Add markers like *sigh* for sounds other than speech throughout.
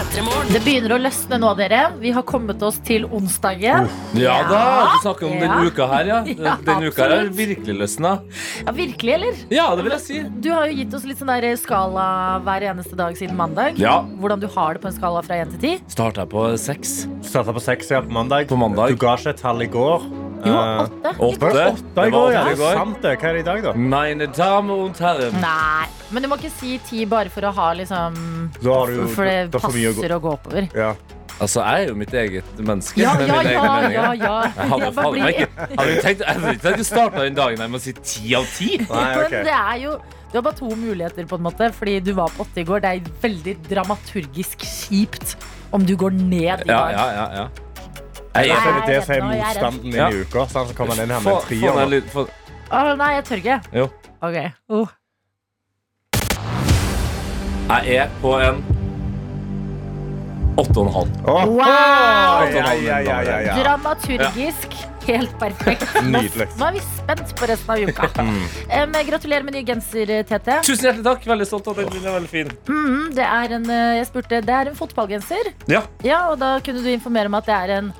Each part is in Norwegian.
Det begynner å løsne nå, dere. Vi har kommet oss til onsdagen. Ja da, du snakker om Ja. denne uka her, ja. *laughs* Ja, Denne uka her er virkelig løsna. Ja, Virkelig, eller? Ja, det vil jeg si. Du har jo gitt oss litt sånn der skala hver eneste dag siden mandag. Ja. Hvordan du har det på en skala fra 1 til 10. Starta på seks. Starta på seks ja, på mandag. På mandag. Du ga ikke et tall i går. Jo, Eh, 8. Åtte. Det åtte i Det var går? Ja, åtte i det er går. sant det. Hva er det i dag, da? Meine damer und herren. Nei. Men du må ikke si ti bare for å ha liksom Da har du For det da får mye å gå- passer å gå oppover. Ja. Altså, jeg er jo mitt eget menneske. Ja, med ja, mine ja, meninger. ja, ja. Jeg hadde Jeg bare faen meg blir- ikke Hadde du tenkt Jeg hadde ikke tenkt å starte den dagen her med å si ti av ti. Nei, Men ok. det er jo Du har bare to muligheter, på en måte. Fordi du var på åtte i går. Det er veldig dramaturgisk kjipt om du går ned i Ja, dag. ja, ja, ja. Jeg Jeg er føler det som er Nå er redd. motstanden Ja. i uka. Så kommer han inn her med en trier. Å, nei, jeg tør ikke. Jo. Ok. Oh. Jeg er på en åtte og en halv. Åh. Wow! Dramaturgisk. Helt perfekt. *laughs* Nydelig. Nå er vi spent på resten av uka. *laughs* um, gratulerer med ny genser, Tete. Tusen hjertelig takk. Veldig stolt av den. Den er veldig fin. Mm, det er en, eh, jeg spurte, det er en fotballgenser. Ja. Ja, og da kunne du informere om at det er en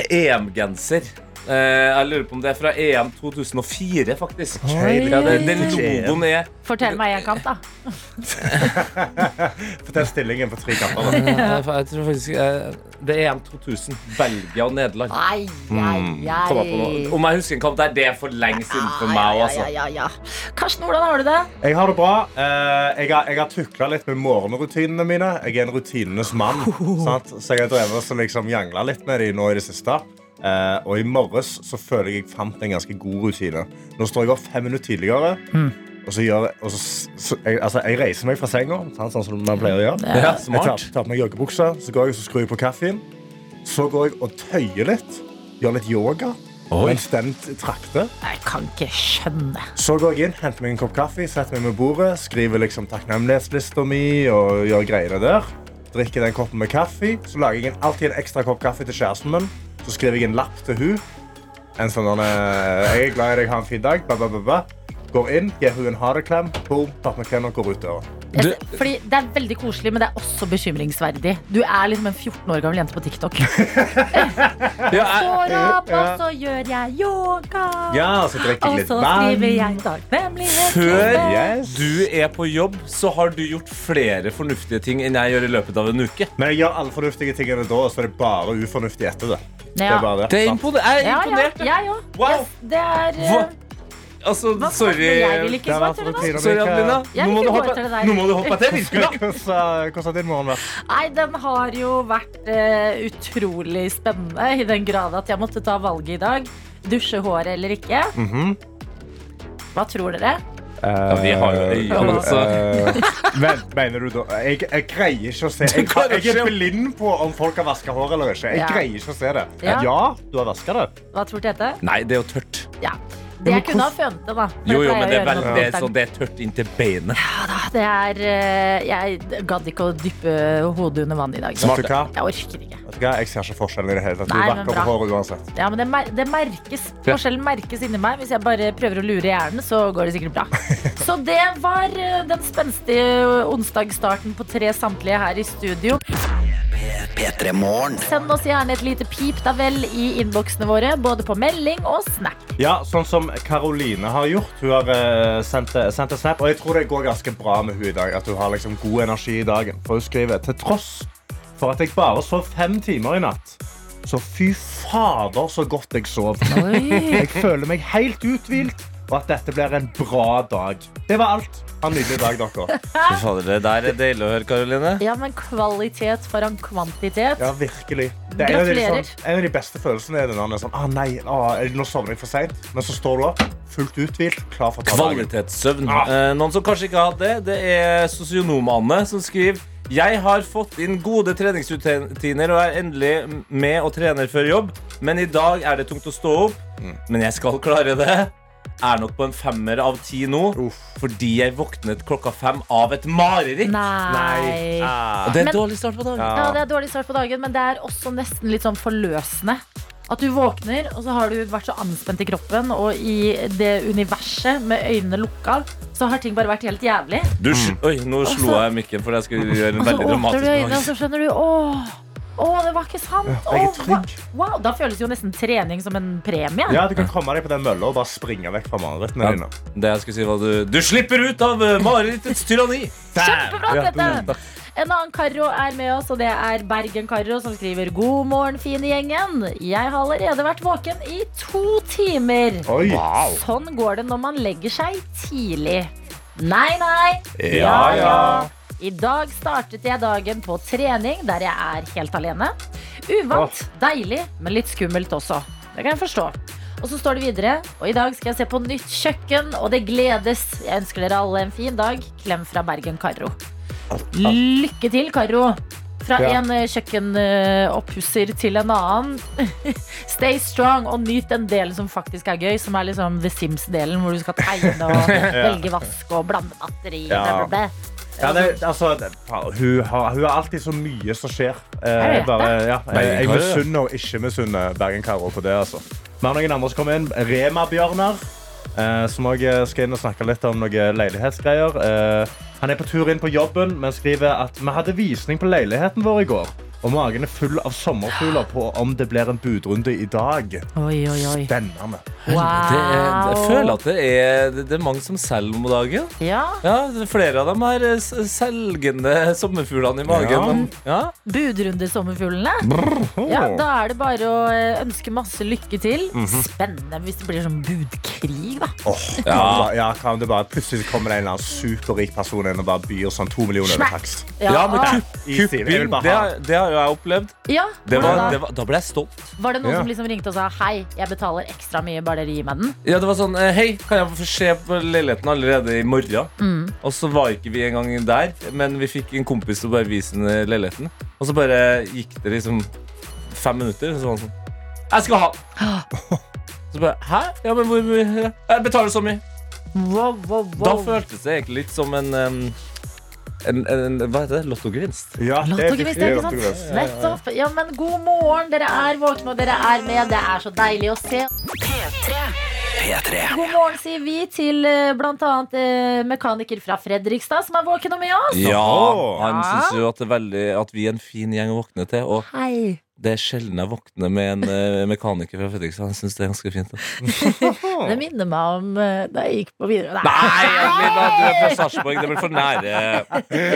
EM-genser. Eh, jeg lurer på om det er fra EM 2004, faktisk. Oi. Ja, det, den logoen er Fortell meg en kant, da. *laughs* Fortell stillingen på tre kamper. da. Ja, jeg tror faktisk eh, Det er EM 2000. Belgia og Nederland. Ai, ai, ai. På noe. Om jeg husker en kamp der, det er for lenge siden for meg. Altså. ja, ja, ja. Karsten, hvordan har du det? Jeg har det bra. Eh, Jeg har, jeg har tukla litt med morgenrutinene mine. Jeg er en rutinenes mann. *laughs* Sant? Så jeg har drevet og liksom jangla litt med dem nå i det siste. Eh, og i morges så føler jeg jeg fant en ganske god rutine. Nå står jeg opp fem minutter tidligere. Og så gjør og så, så, jeg, altså, jeg reiser meg fra senga, sant, sånn som man pleier å gjøre. Ja, Jeg tar, tar på meg joggebuksa, så går jeg og så skrur jeg på kaffen. Så går jeg og tøyer litt. Gjør litt yoga. Oi. Mens den trakter. Jeg kan ikke skjønne. Så går jeg inn, henter meg en kopp kaffe, setter meg med bordet, skriver liksom takknemlighetslista mi og gjør greiene der. Drikker den koppen med kaffe. Så lager jeg en, alltid en ekstra kopp kaffe til kjæresten min. Så skrev jeg en lapp til hun. En sånn eh, Jeg er glad i deg, ha en fin dag. Ba, ba, ba. Går inn, gir hun en ha det-klem. Boom, tar med klem og går ut døra. Du- fordi Det er veldig koselig, men det er også bekymringsverdig. Du er liksom en 14 år gammel jente på TikTok. *laughs* Ja, jeg, Står opp, Ja. og så gjør jeg yoga. Ja, så Og jeg litt så skriver jeg takknemlighet. før Yes. du er på jobb, så har du gjort flere fornuftige ting enn jeg gjør i løpet av en uke. Men jeg gjør alle fornuftige tingene da, og så er det bare ufornuftig etter det. Det er bare det. Det er jeg er Ja, ja, jeg òg. Wow. Yes, det er Hva? Eh, Altså, hva- sorry. Jeg vil ikke Det til det nå. Sorry, Adelina. Jeg Nå vil må ikke du gå hoppe, etter det der. nå må du hoppe til. Virkelig. Hvordan hvordan har din morgen vært? Nei, den har jo vært eh, utrolig spennende i den grad at jeg måtte ta valget i dag. Dusje håret eller ikke. Mhm. Hva tror dere? Ja, vi har jo øyne, altså. Eh, *laughs* men, mener du da Jeg, jeg greier ikke å se jeg, klarer jeg er ikke- blind på om folk har vaska hår eller ikke. Jeg Ja. greier ikke å se det. Ja. Ja, du har vaska det. Hva tror Tete? Nei, det er jo tørt. Ja. Det jeg kunne ha fønt det, da. Jo, jo, men det er, veldig, det er, sånn, det er tørt inntil beinet. Ja da, det er eh, Jeg gadd ikke å dyppe hodet under vann i dag. Smart. Jeg orker ikke. Jeg ser ikke forskjellen i det hele tatt. Du vakker på håret uansett. Ja, men det, mer det merkes. Forskjellen merkes inni meg. Hvis jeg bare prøver å lure hjernen, så går det sikkert bra. *laughs* Så det var eh, den spenstige onsdagsstarten på tre samtlige her i studio. Send oss gjerne et lite pip da vel i innboksene våre, både på melding og snap. Ja, sånn som Karoline har gjort. Hun har eh, sendt, sendt en snap, og jeg tror det går ganske bra med hun i dag. At hun har liksom god energi i dagen. For hun skriver til tross for at jeg bare sov fem timer i natt. Så fy fader så godt jeg sov. Jeg føler meg helt uthvilt, og at dette blir en bra dag. Det var alt. Ha en nydelig dag, dere. *laughs* Fader, det der er deilig å høre, Karoline. Ja, men kvalitet foran kvantitet. Ja, virkelig. Det er en av, de, Gratulerer. sånn, en av de beste følelsene er det når man er sånn ah, nei, ah, nå sovner jeg for seint. Men så står du opp, fullt uthvilt, klar for å ta dagen. Kvalitetssøvn. Ah. Eh, noen som kanskje ikke har hatt det, det er sosionom-Anne som skriver jeg har fått inn gode treningsrutiner og er endelig med og trener før jobb, men i dag er det tungt å stå opp. Mm. Men jeg skal klare det. Er nok på en femmer av ti nå, Uff. fordi jeg våknet klokka fem av et mareritt. Nei. Ah. Det er Men- dårlig start på dagen. Ja, det er dårlig start på dagen, men det er også nesten litt sånn forløsende. At du våkner, og så har du vært så anspent i kroppen, og i det universet med øynene lukka, så har ting bare vært helt jævlig. Du, sl- oi, nå slo jeg mikken for jeg skulle gjøre en veldig dramatisk Og så åpner du øynene, og så skjønner du åh, åh, det var ikke sant. jeg er Åh, hva- wow, da føles jo nesten trening som en premie. Ja, Du kan komme deg på den mølla og bare springe vekk fra marerittene Ja. dine. Det jeg skulle si var du, du slipper ut av uh, marerittets tyranni! Kjempebra, Ja, Tete! En annen Karro er med oss, og det er Bergen-Karro, som skriver God morgen, fine gjengen. Jeg har allerede vært våken i to timer. Oi. Sånn går det når man legger seg tidlig. Nei, nei. Ja, ja. I dag startet jeg dagen på trening, der jeg er helt alene. Uvant, deilig, men litt skummelt også. Det kan jeg forstå. Og så står det videre, og i dag skal jeg se på nytt kjøkken, og det gledes. Jeg ønsker dere alle en fin dag. Klem fra Bergen-Karo. Lykke til, Karo. Fra Ja. en eh, kjøkkenoppusser til en annen. *laughs* Stay strong og nyt den delen som faktisk er gøy, som er liksom The Sims-delen, hvor du skal tegne og *laughs* *laughs* velge vask og blande batteri. Ja. Ja, det, altså, det, hun, har, hun har alltid så mye som skjer. Eh, bare, ja, jeg, jeg misunner og ikke misunner Bergen-Karo på det. Altså. Vi har noen andre som kommer inn. Rema-Bjørnar. Eh, som også skal inn og snakke litt om noen leilighetsgreier. Eh, han er på tur inn på jobben, men skriver at vi hadde visning på leiligheten vår i går. Og magen er full av sommerfugler på om det blir en budrunde i dag. Oi, oi, oi. Spennende. Det er, jeg føler at det er, det er mange som selger om dagen. Ja, Ja, er Flere av dem har eh, selgende sommerfuglene i magen. Ja. Men, ja. Budrundesommerfuglene. Ja, da er det bare å eh, ønske masse lykke til. Spennende hvis det blir sånn budkrig, da. Oh, ja. ja, kan det bare Plutselig kommer det en eller annen superrik person inn og bare byr sånn to millioner over takst. Ja, men kupp, kupp, det, ha. har- har jo jeg opplevd. ja, Det var, da? det var, da ble jeg stolt. Var det noen Ja. som liksom ringte og sa hei, jeg betaler ekstra mye, bare dere gir meg den? Ja, det var sånn, eh, Hei, kan jeg få se på leiligheten allerede i morgen? Mm. Og så var ikke vi engang der, men vi fikk en kompis til å bare vise den eh, leiligheten. Og så bare gikk det liksom fem minutter, og så var han sånn Jeg skal ha! *gasps* Så bare Hæ? Ja, men hvor mye? Jeg betaler så mye. Wow, wow, Da wow. føltes det egentlig litt som en em, en, en, Hva heter det? Lottogevinst. Ja, det er ikke sant? lottogevinst. Nettopp. Ja, men god morgen, dere er våkne og dere er med. Det er så deilig å se. God morgen, sier vi til bl.a. blant annet eh, mekaniker fra Fredrikstad som er våken og med oss. Ja, han Ja. syns jo at, det er veldig, at vi er en fin gjeng å våkne til. Og Hei. Det er sjelden jeg våkner med en uh, mekaniker fra Fredrikstad. Jeg syns det er ganske fint. *laughs* Det minner meg om uh, da jeg gikk på videregående. Nei, da, du er fra Sarpsborg. Det blir for nære.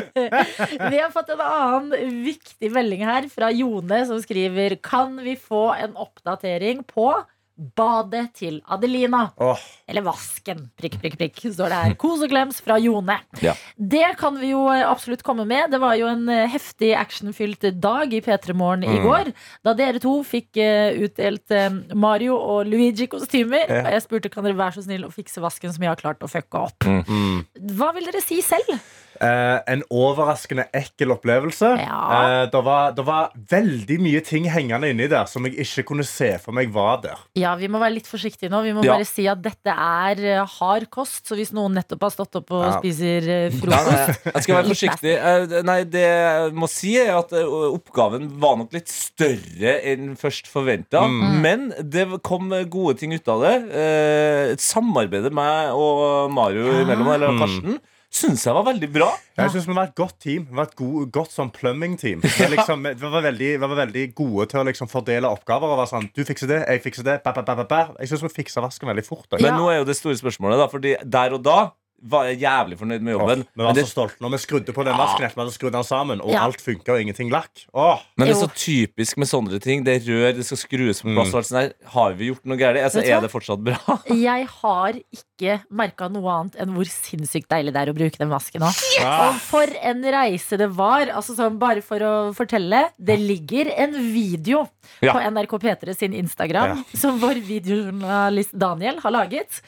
*laughs* Vi har fått en annen viktig melding her fra Jone, som skriver Kan vi få en oppdatering på badet til Adelina? Oh. Eller vasken, prikk, prikk, prikk, står det her. *laughs* Kos og klems fra Jone. Ja. Det kan vi jo eh, absolutt komme med. Det var jo en eh, heftig actionfylt dag i P3 Morgen i går. Da dere to fikk eh, utdelt Mario og Luigi-kostymer. Ja. Og jeg spurte kan dere være så snill å fikse vasken som jeg har klart å fucke opp. mm. Hva vil dere si selv? Eh, en overraskende ekkel opplevelse. Ja. Eh, det, var, det var veldig mye ting hengende inni der som jeg ikke kunne se for meg var der. Ja, vi må være litt forsiktige nå. Vi må Ja. bare si at dette er eh, hard kost. Så hvis noen nettopp har stått opp og Ja. spiser eh, frokost nei, jeg skal være forsiktig. Eh, Nei, det jeg må si, er at oppgaven var nok litt større enn først forventa. Mm. Men det kom gode ting ut av det. Eh, Samarbeidet meg og Mario Ja. imellom, eller Mm. Syns jeg var veldig bra. Jeg synes Vi var et godt team. Vi var et god, godt sånn plumbing-team. Vi, liksom, vi, var veldig, vi var veldig gode til å liksom fordele oppgaver. Og var sånn, du fikser det, jeg fikser det ba, ba, ba. Jeg syns vi fiksa vasken veldig fort. da. Men nå er jo det store spørsmålet, da, fordi der og da var jeg jævlig fornøyd med Åh, jobben. vi var Men det, så stolte når vi skrudde på den vasken etter vi den sammen, og Ja. alt funka og ingenting lakk. Åh, men det er så typisk med sånne ting. Det er rør, det skal skrues på plass. Mm. alt sånt der. Har vi gjort noe galt? Altså, er det fortsatt bra? *laughs* Jeg har ikke merka noe annet enn hvor sinnssykt deilig det er å bruke den vasken nå. Yes! Og for en reise det var. Altså sånn, bare for å fortelle. Det ligger en video Ja. på NRK P3 sin Instagram som vår videojournalist Daniel har laget.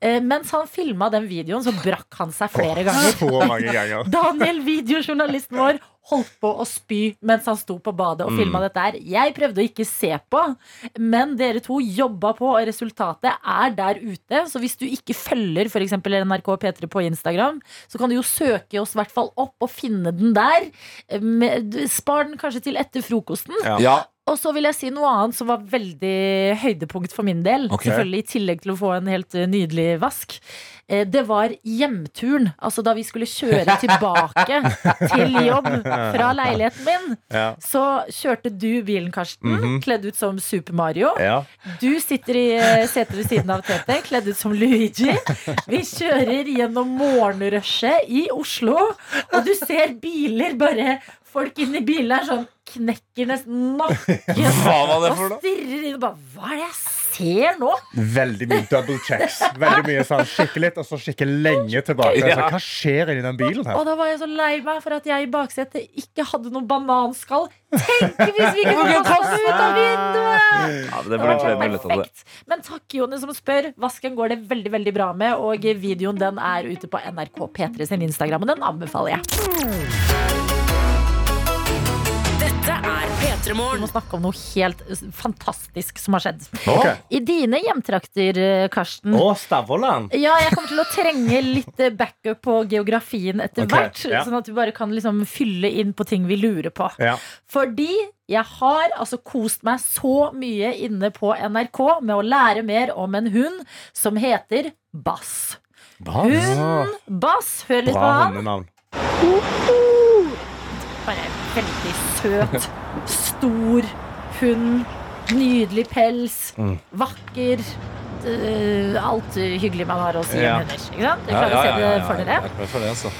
Eh, mens han filma den videoen, så brakk han seg flere ganger. Så mange ganger. *laughs* Daniel, videojournalisten vår, holdt på å spy mens han sto på badet og filma dette her. Jeg prøvde å ikke se på, men dere to jobba på, og resultatet er der ute. Så hvis du ikke følger f.eks. NRK P3 på Instagram, så kan du jo søke oss i hvert fall opp og finne den der. Med- Spar den kanskje til etter frokosten. Ja. Og så vil jeg si noe annet som var veldig høydepunkt for min del. Okay. Selvfølgelig I tillegg til å få en helt eh, nydelig vask. Eh, Det var hjemturen. Altså da vi skulle kjøre *laughs* tilbake til jobb fra leiligheten min. Ja. Så kjørte du bilen, Karsten, kledd ut som Super Mario. Ja. Du sitter i eh, setet ved siden av Tete, kledd ut som Luigi. Vi kjører gjennom morgenrushet i Oslo, og du ser biler bare Folk inni bilene er sånn knekker nesten nakken. *laughs* Hva var det for Og noe? stirrer inn og bare Hva er det jeg ser nå? Veldig mye double checks. Veldig mye sånn Kikke litt, og så kikke lenge tilbake. Ja. Så, hva skjer inni den bilen her? Og da var jeg så lei meg for at jeg i baksetet ikke hadde noe bananskall. Tenk hvis vi kunne kaste det ut av vinduet! Ja, men det blir flere muligheter til det. Perfekt. Men takk, Jone, som spør. Vasken går det veldig veldig bra med, og videoen den er ute på NRK P3 sin Instagram, og den anbefaler jeg. Vi må snakke om noe helt fantastisk som har skjedd. Okay. I dine hjemtrakter, eh, Karsten. Å, Stavåland. Ja, jeg kommer til å trenge litt eh, backup på geografien etter okay. hvert. ja. Sånn at vi bare kan liksom fylle inn på ting vi lurer på. Ja. Fordi jeg har altså kost meg så mye inne på NRK med å lære mer om en hund som heter Bass. Hund Bass. Hør litt på han. Bra hundenavn. Bare veldig søt, stor hund. Nydelig pels. Mm. Vakker. Uh, alt hyggelig man har å si Ja. hunder. Ikke sant? Du klarer å se det for dere? Jeg er klar for det, altså.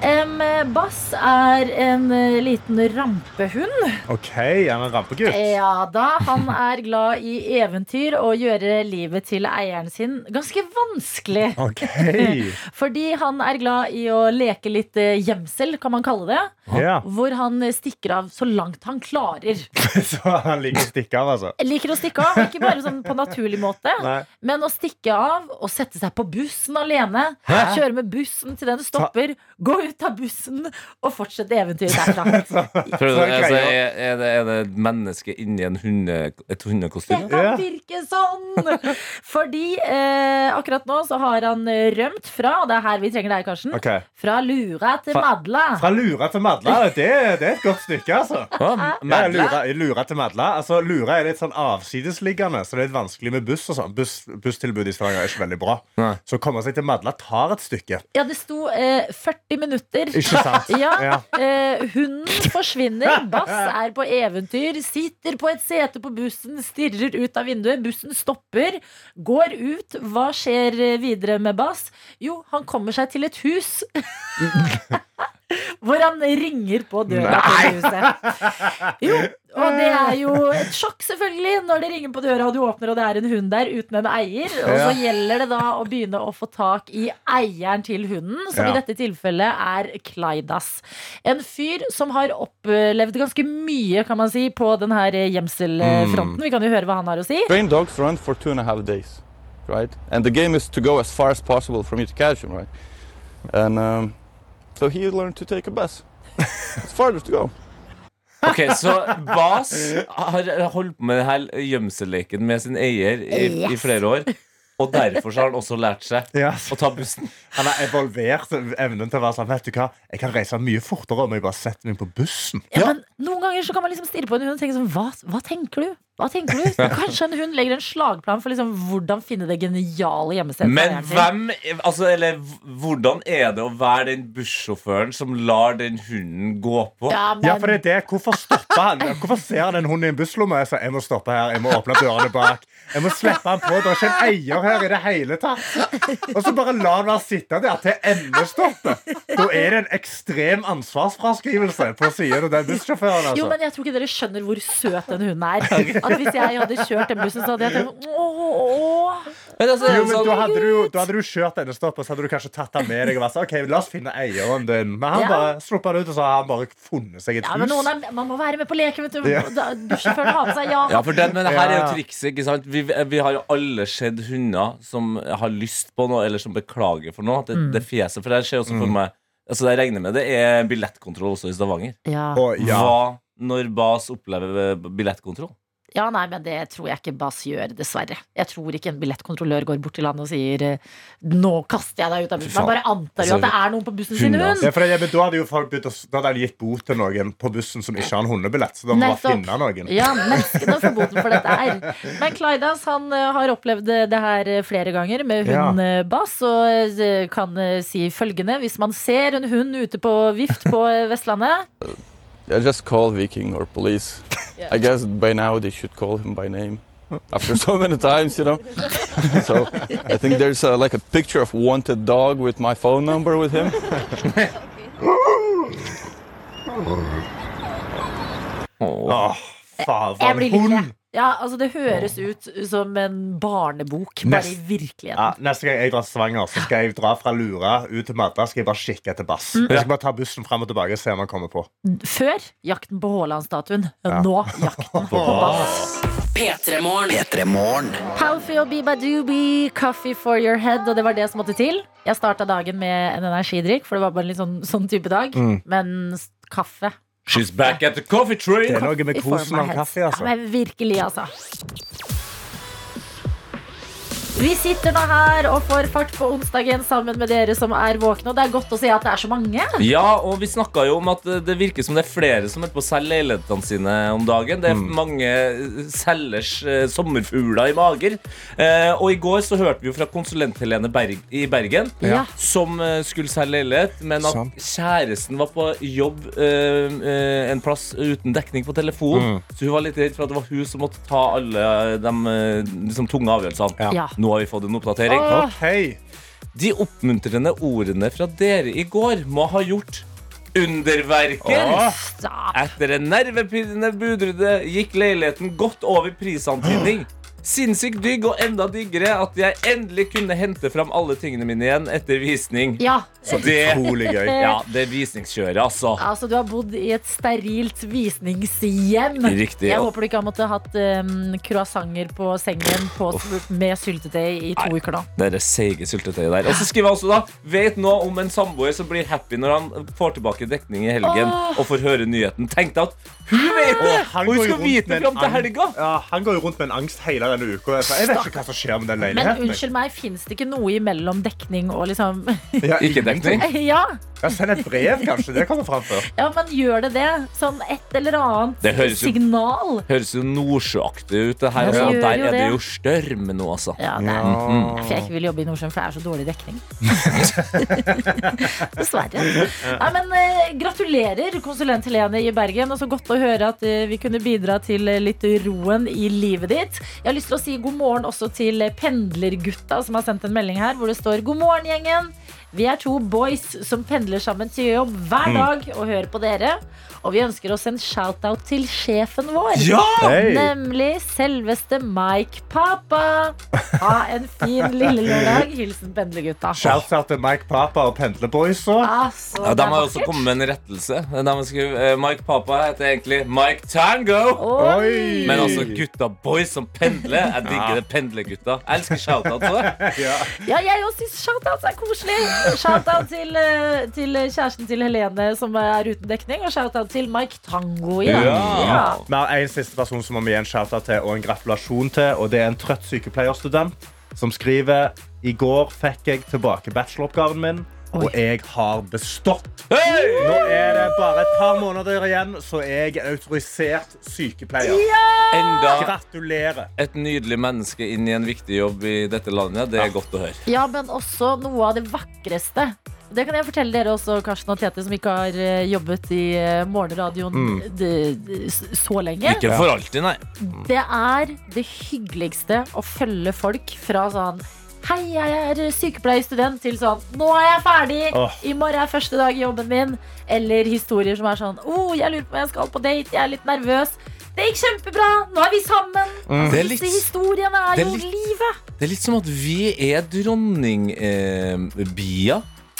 Em, Bass er en eh, liten rampehund. OK, han er en rampegutt. Ja da, han er glad i eventyr og gjøre livet til eieren sin ganske vanskelig. OK. *laughs* Fordi han er glad i å leke litt eh, gjemsel, kan man kalle det. Ja. Hvor han eh, stikker av så langt han klarer. *laughs* Så han liker å stikke av, altså. Liker å stikke av, ikke bare sånn på naturlig måte, Nei. men å stikke av og sette seg på bussen alene. Kjøre med bussen til den stopper, gå ut av bussen og fortsette eventyret derfra. *laughs* Så, altså, er, er, det, er det et menneske inni en hunde, et Det kan virke sånn! Fordi eh, akkurat nå så har han eh, rømt fra, og det er her vi trenger deg, Karsten, okay. fra Lura til Fra- Madla. Fra Lura til Madla, det, det er et godt stykke, altså. *laughs* Ja, lura, lura til Madla. Altså, lura er litt sånn avsidesliggende, så det er litt vanskelig med buss. og sånn buss, Busstilbudet i Stavanger er ikke veldig bra. Nei. Så å komme seg til Madla tar et stykke. Ja, det sto eh, 40 minutter. Sant? *laughs* Ja, Ja. eh, Hunden forsvinner. *laughs* Bass er på eventyr, sitter på et sete på bussen, stirrer ut av vinduet. Bussen stopper, går ut. Hva skjer videre med Bass? Jo, han kommer seg til et hus. *laughs* Hvor han ringer på døra til huset. Jo, og det er jo et sjokk, selvfølgelig, når det ringer på døra og du åpner og det er en hund der uten en eier. Og så gjelder det da å begynne å få tak i eieren til hunden, som Ja. i dette tilfellet er Klaidas. En fyr som har opplevd ganske mye, kan man si, på den her gjemselfronten. Vi kan jo høre hva han har å si. Train dogs run for two and a half days, right? And the game is to go as far as possible for me to catch him, right? And um, so he learned to take a bus. *laughs* it's farther to go. Ok, Så Bas har holdt på med denne gjemselleken med sin eier i, i flere år. Og derfor har han også lært seg yes. å ta bussen. Han har evolvert evnen til å være sånn Vet du hva, jeg kan reise mye fortere om jeg bare setter meg på bussen. Ja, men Noen ganger så kan man liksom stirre på en hund og tenke sånn Hva, hva tenker du? Hva tenker du? Kanskje en hund legger en slagplan for liksom hvordan finne det geniale gjemmestedet. Men hvem Altså, eller hvordan er det å være den bussjåføren som lar den hunden gå på? Ja, men, Ja, for det er det. Hvorfor stopper han? Hvorfor ser han en hund i en busslomme? Jeg må stoppe her, jeg må åpne dørene bak. Jeg må slippe han på. Det er ikke en eier her i det hele tatt. Og så bare la han være sittende der til endestoppet. Da er det en ekstrem ansvarsfraskrivelse på siden av den bussjåføren. Jo, Altså. men jeg tror ikke dere skjønner hvor søt den hunden er. At Hvis jeg hadde kjørt den bussen, så hadde jeg tenkt åh, Men altså, Jo, men sånn- da hadde, du, da hadde du kjørt denne stoppet så hadde du kanskje tatt den med deg og vært sånn, ok, la oss finne eieren din. Men han Ja. bare sluppet den ut, og så har han bare funnet seg et Ja, men hus. noen er, man må være med på leken, vet du. Ja. Bussjåføren har på seg ja. Ja, for den, men det her er jo trikset, ikke sant? Vi, vi har jo alle sett hunder som har lyst på noe, eller som beklager for noe. Det, Mm. det fjeset, for det skjer også for meg Altså, det jeg regner med det er billettkontroll også i Stavanger. Ja. Og ja, Hva når Bas opplever billettkontroll? Ja, nei, men det tror jeg ikke Bass gjør, dessverre. Jeg tror ikke en billettkontrollør går bort til han og sier eh, 'nå kaster jeg deg ut av bussen'. Man bare antar jo Altså, at det er noen på bussen sin hund. ja, ja, da hadde jo folk begynt å, da hadde de gitt bot til noen på bussen som ikke har en hundebillett. Så da må man finne noen. Ja, menneskene får boten for dette her. Men Klaidas han eh, har opplevd eh, det her flere ganger med hund ja. Bass, og kan si følgende Hvis man ser en hund ute på vift på Vestlandet I just call Viking or police. Yeah. I guess by now they should call him by name. After so many times, you know. *laughs* so I think there's uh, like a picture of wanted dog with my phone number with him. Åh. Åh, faen, Ja, altså Det høres ut som en barnebok, bare i Nest- virkeligheten. Ja, neste gang jeg drar til Stavanger, så skal jeg dra fra Lura ut til Madda. Skal jeg bare kikke etter bass. Mm. Jeg skal bare ta bussen frem og tilbake og se om han kommer på. Før jakten på Haaland-statuen. Ja. Nå jakten på Bass. P3morgen. Palfy og Biba Doobie, coffee for your head. Og det var det som måtte til. Jeg starta dagen med en energidrikk, for det var bare en litt sånn, sånn type dag. Mm. Men kaffe She's back at the coffee tree! Det er noe med kosen av kaffe, altså. Ja, men virkelig, altså. Vi sitter nå her og får fart på onsdagen sammen med dere som er våkne. Og det er godt å se at det er så mange. Ja, og vi snakka jo om at det virker som det er flere som er på å selge leilighetene sine om dagen. Det er Mm. mange eh, selgers eh, sommerfugler i mager. Eh, og i går så hørte vi jo fra konsulent-Helene Berg i Bergen. Ja. Som eh, skulle selge leilighet, men at kjæresten var på jobb en plass uten dekning på telefon. Mm. Så hun var litt redd for at det var hun som måtte ta alle de liksom, tunge avgjørelsene. Ja. Ja. Nå har vi fått en oppdatering. Åh. Ok. De oppmuntrende ordene fra dere i går må ha gjort underverker. Åh. Etter en nervepirrende budrunde gikk leiligheten godt over prisantydning. Sinnssykt digg og enda diggere at jeg endelig kunne hente fram alle tingene mine igjen etter visning. Ja. Så det, Utrolig gøy. *laughs* ja, det er visningskjøret, altså. Altså, du har bodd i et sterilt visningshjem. Riktig. Jeg håper du ikke har måttet hatt um, croissanter på sengen på, med syltetøy i to Nei. uker nå. Det er det seige syltetøyet der. Og så skriver jeg også da Vet nå om en samboer som blir happy når han får tilbake dekning i helgen Åh. og får høre nyheten. Tenk deg at hun vet det! Og hun skal vite det en fram til helga. Ja, han går jo rundt med en angst hele denne uka. Jeg vet ikke hva som skjer med den leiligheten. Men unnskyld meg, fins det ikke noe imellom dekning og liksom *laughs* Ja, Ikke dekning? Ja, Ja, send et brev, kanskje. Det kommer fram før. ja, men gjør det det? Sånn et eller annet Det høres jo- signal? Høres jo nordsjøaktig ut. Det her, Ja, altså. Der er det jo storm nå, altså. Ja, det er Mhm. derfor jeg ikke vil jobbe i Nordsjøen, for det er så dårlig dekning. *laughs* Dessverre. Nei, men eh, Gratulerer, konsulent Helene i Bergen. Og så godt å høre at eh, vi kunne bidra til eh, litt roen i livet ditt. Jeg har lyst til å si god morgen også til pendlergutta som har sendt en melding her hvor det står God morgen, gjengen. Vi er to boys som pendler sammen til jobb hver dag og hører på dere. Og vi ønsker oss en shout-out til sjefen vår. Ja! Hei. Nemlig selveste Mike Papa. Ha en fin lille lørdag. Hilsen pendlergutta. Shout-out til Mike Papa og Pendleboysa. Altså, Ja, da må jeg også komme med en rettelse. Skrive, uh, eh, Mike Papa heter egentlig Mike Tango. Oi! Men altså gutta boys som pendler. Jeg digger det pendlergutta. Jeg elsker shout-out på det. *laughs* Ja, jeg også syns shout-outs er koselig. Shout-out til, eh, til kjæresten til Helene som er uten dekning, og shout-out til Mike Tango. Ja. Ja. Ja. Vi har en siste person som må vi gi en shout-out til og en gratulasjon til. Og det er en trøtt sykepleierstudent som skriver I går fikk jeg tilbake bacheloroppgaven min, og jeg har bestått. Hey! Nå er det bare et par måneder igjen, så jeg er autorisert sykepleier. Enda Gratulerer. et nydelig menneske inn i en viktig jobb i dette landet. Det er godt å høre. ja, men også noe av det vakreste. Det kan jeg fortelle dere også, Karsten og Tete, som ikke har eh, jobbet i eh, morgenradioen Mm. så lenge. Ikke for alltid, nei. Det er det hyggeligste å følge folk fra sånn Hei, jeg er sykepleierstudent til sånn Nå er jeg ferdig! Åh. I morgen er første dag i jobben min. Eller historier som er sånn oh, jeg lurer på om jeg skal på date, jeg er litt nervøs. Det gikk kjempebra. Nå er vi sammen. Mm. er Disse historiene er, det er jo litt- livet. det er litt som at vi er dronningbia.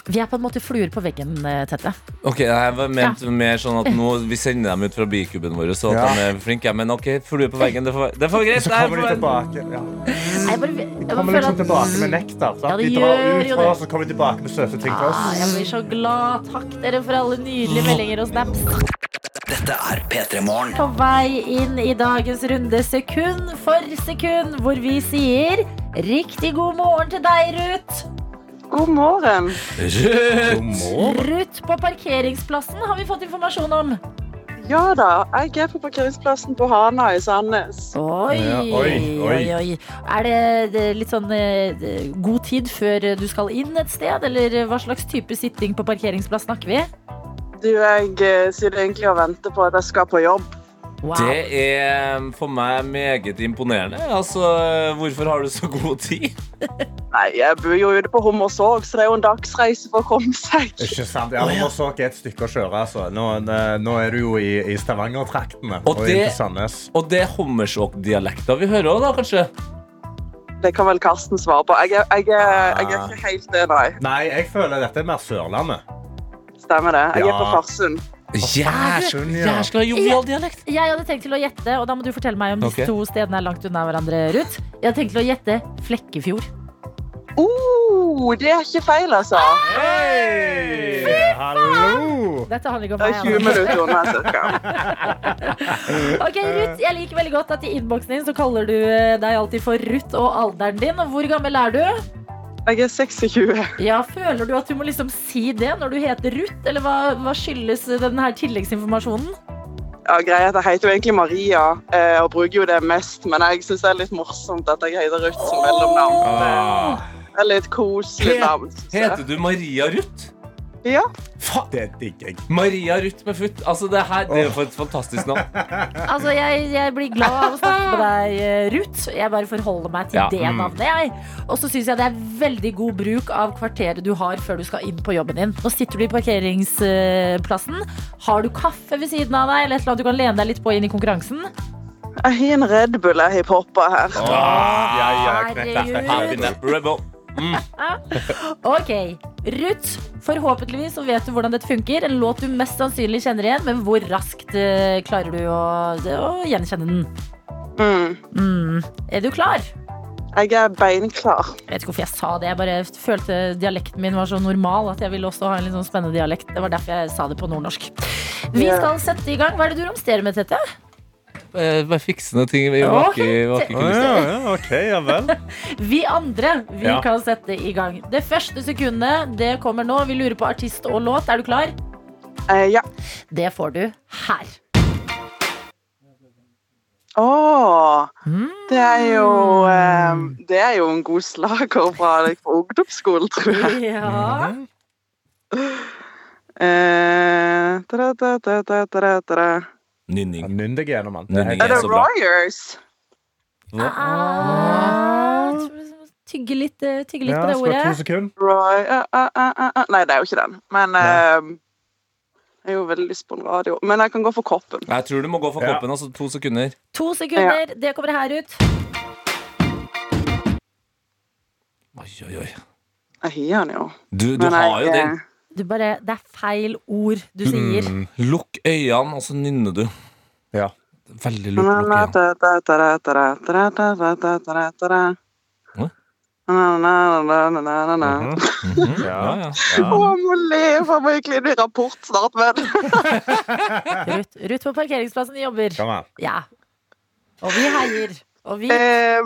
Vi er på en måte fluer på veggen, eh, Tette. Ok, jeg var ment mer sånn at nå Vi sender dem ut fra bikuben vår, så at Ja. de er flinke. Men ok, fluer på veggen, det får, det får greit. Så er kommer de tilbake. Ja. Jeg bare, jeg bare Kommer liksom at tilbake med nektar. Ja, de drar ut fra oss, så kommer de tilbake med søte ting til oss. Jeg blir så glad. Takk dere for alle nydelige meldinger og snaps. Dette er P3 Morgen. På vei inn i dagens runde sekund for sekund, hvor vi sier riktig god morgen til deg, Ruth. God morgen. Rødt! På parkeringsplassen har vi fått informasjon om. Ja da, jeg er på parkeringsplassen på Hana i Sandnes. Oi, Ja, oi, oi. oi. Er det, det litt sånn eh, god tid før du skal inn et sted, eller hva slags type sitting på parkeringsplass snakker vi? Du, jeg eh, sitter egentlig og venter på at jeg skal på jobb. Wow. Det er for meg meget imponerende. Altså, Hvorfor har du så god tid? *laughs* Nei, jeg bor jo ute på Hommersåk, så det er jo en dagsreise for å komme seg. Ikke sant? Ja, Hommersåk er et stykke å kjøre. Altså. Nå, nå er du jo i, i Stavanger-traktene Og og, det- inn til Sandnes. Og det er Hommersåk-dialekta vi hører òg, da, kanskje? Det kan vel Karsten svare på. Jeg jeg er, jeg er ikke helt det, nei. Nei, jeg føler dette er mer Sørlandet. Stemmer det. Jeg er på Farsund. Ja. Jæskla jovial dialekt. Jeg hadde tenkt til å gjette, og da må du fortelle meg om disse Ok. to stedene er langt unna hverandre, Ruth. Jeg hadde tenkt til å gjette Flekkefjord. Oh, det er ikke feil, altså. Hei! Hallo! Dette handler ikke om Det er meg. 20 minutter unna, *laughs* cirka. Ok, Ruth, jeg liker veldig godt at i innboksen din så kaller du eh, deg alltid for Ruth og alderen din. Og hvor gammel er du? Jeg er 26. Ja, Føler du at du må liksom si det når du heter Ruth, eller hva, hva skyldes denne her tilleggsinformasjonen? Ja, greia er at Jeg heter jo egentlig Maria eh, og bruker jo det mest, men jeg syns det er litt morsomt at jeg heter Ruth som mellomnavn. Ah, Det er litt koselig navn. Heter du Maria Ruth? Ja. Fa det digger jeg. Maria Ruth med futt. Altså, det her det er for et fantastisk navn. *laughs* Altså, jeg, jeg blir glad av å snakke med deg, eh, Ruth. Jeg bare forholder meg til Ja. det Mm. navnet, jeg. Og så syns jeg det er veldig god bruk av kvarteret du har før du skal inn på jobben din. Nå sitter du i parkeringsplassen. Har du kaffe ved siden av deg, eller et eller annet du kan lene deg litt på inn i konkurransen? Jeg har en Red Bull jeg har poppa her. Åh, ja, ja, knekk, Rebel. *laughs* Ok, Ruth, forhåpentligvis så vet du hvordan dette funker. En låt du mest sannsynlig kjenner igjen, men hvor raskt eh, klarer du å, å gjenkjenne den? Mm. Mm. Er du klar? Jeg er beinklar. Jeg vet ikke hvorfor jeg sa det. Jeg bare følte dialekten min var så normal at jeg ville også ha en litt sånn spennende dialekt. Det var derfor jeg sa det på nordnorsk. Vi skal sette i gang. Hva er det du romsterer med, Tette? Eh, Bare fiksende ting. Vi var Ok. ikke, var ikke Å, ja, ja, ok, ja vel. *laughs* Vi andre vi Ja. kan sette i gang. Det første sekundet det kommer nå. Vi lurer på artist og låt. Er du klar? Eh, ja. Det får du her. Å, Mm. det er jo eh, Det er jo en god slager fra, fra ungdomsskolen, tror jeg. Ja. Eh, da, da, da, da, da, da. Nynning. Nynn deg gjennom den. Er det så bra. Royers? Ah, Tygge litt, eh, tygge litt Ja, på det skal to sekunder. Roy uh, uh, uh, uh. Nei, det er jo ikke den. Men eh, jeg har jo veldig lyst på en radio. Men jeg kan gå for koppen. Jeg tror du må gå for Ja. koppen. Altså to sekunder. To sekunder. Det kommer her ut. Oi, oi, oi. Jeg har den jo. Du, du har jeg, jo den. Du bare, Det er feil ord du sier. Mm. Lukk øynene, og så nynner du. Ja. Veldig lukk øynene. Mm -hmm. ja, ja. Å, jeg må le, jeg må egentlig i rapport snart, men *laughs* Ruth, Ruth på parkeringsplassen jobber. Ja. Og vi heier. Og vi eh,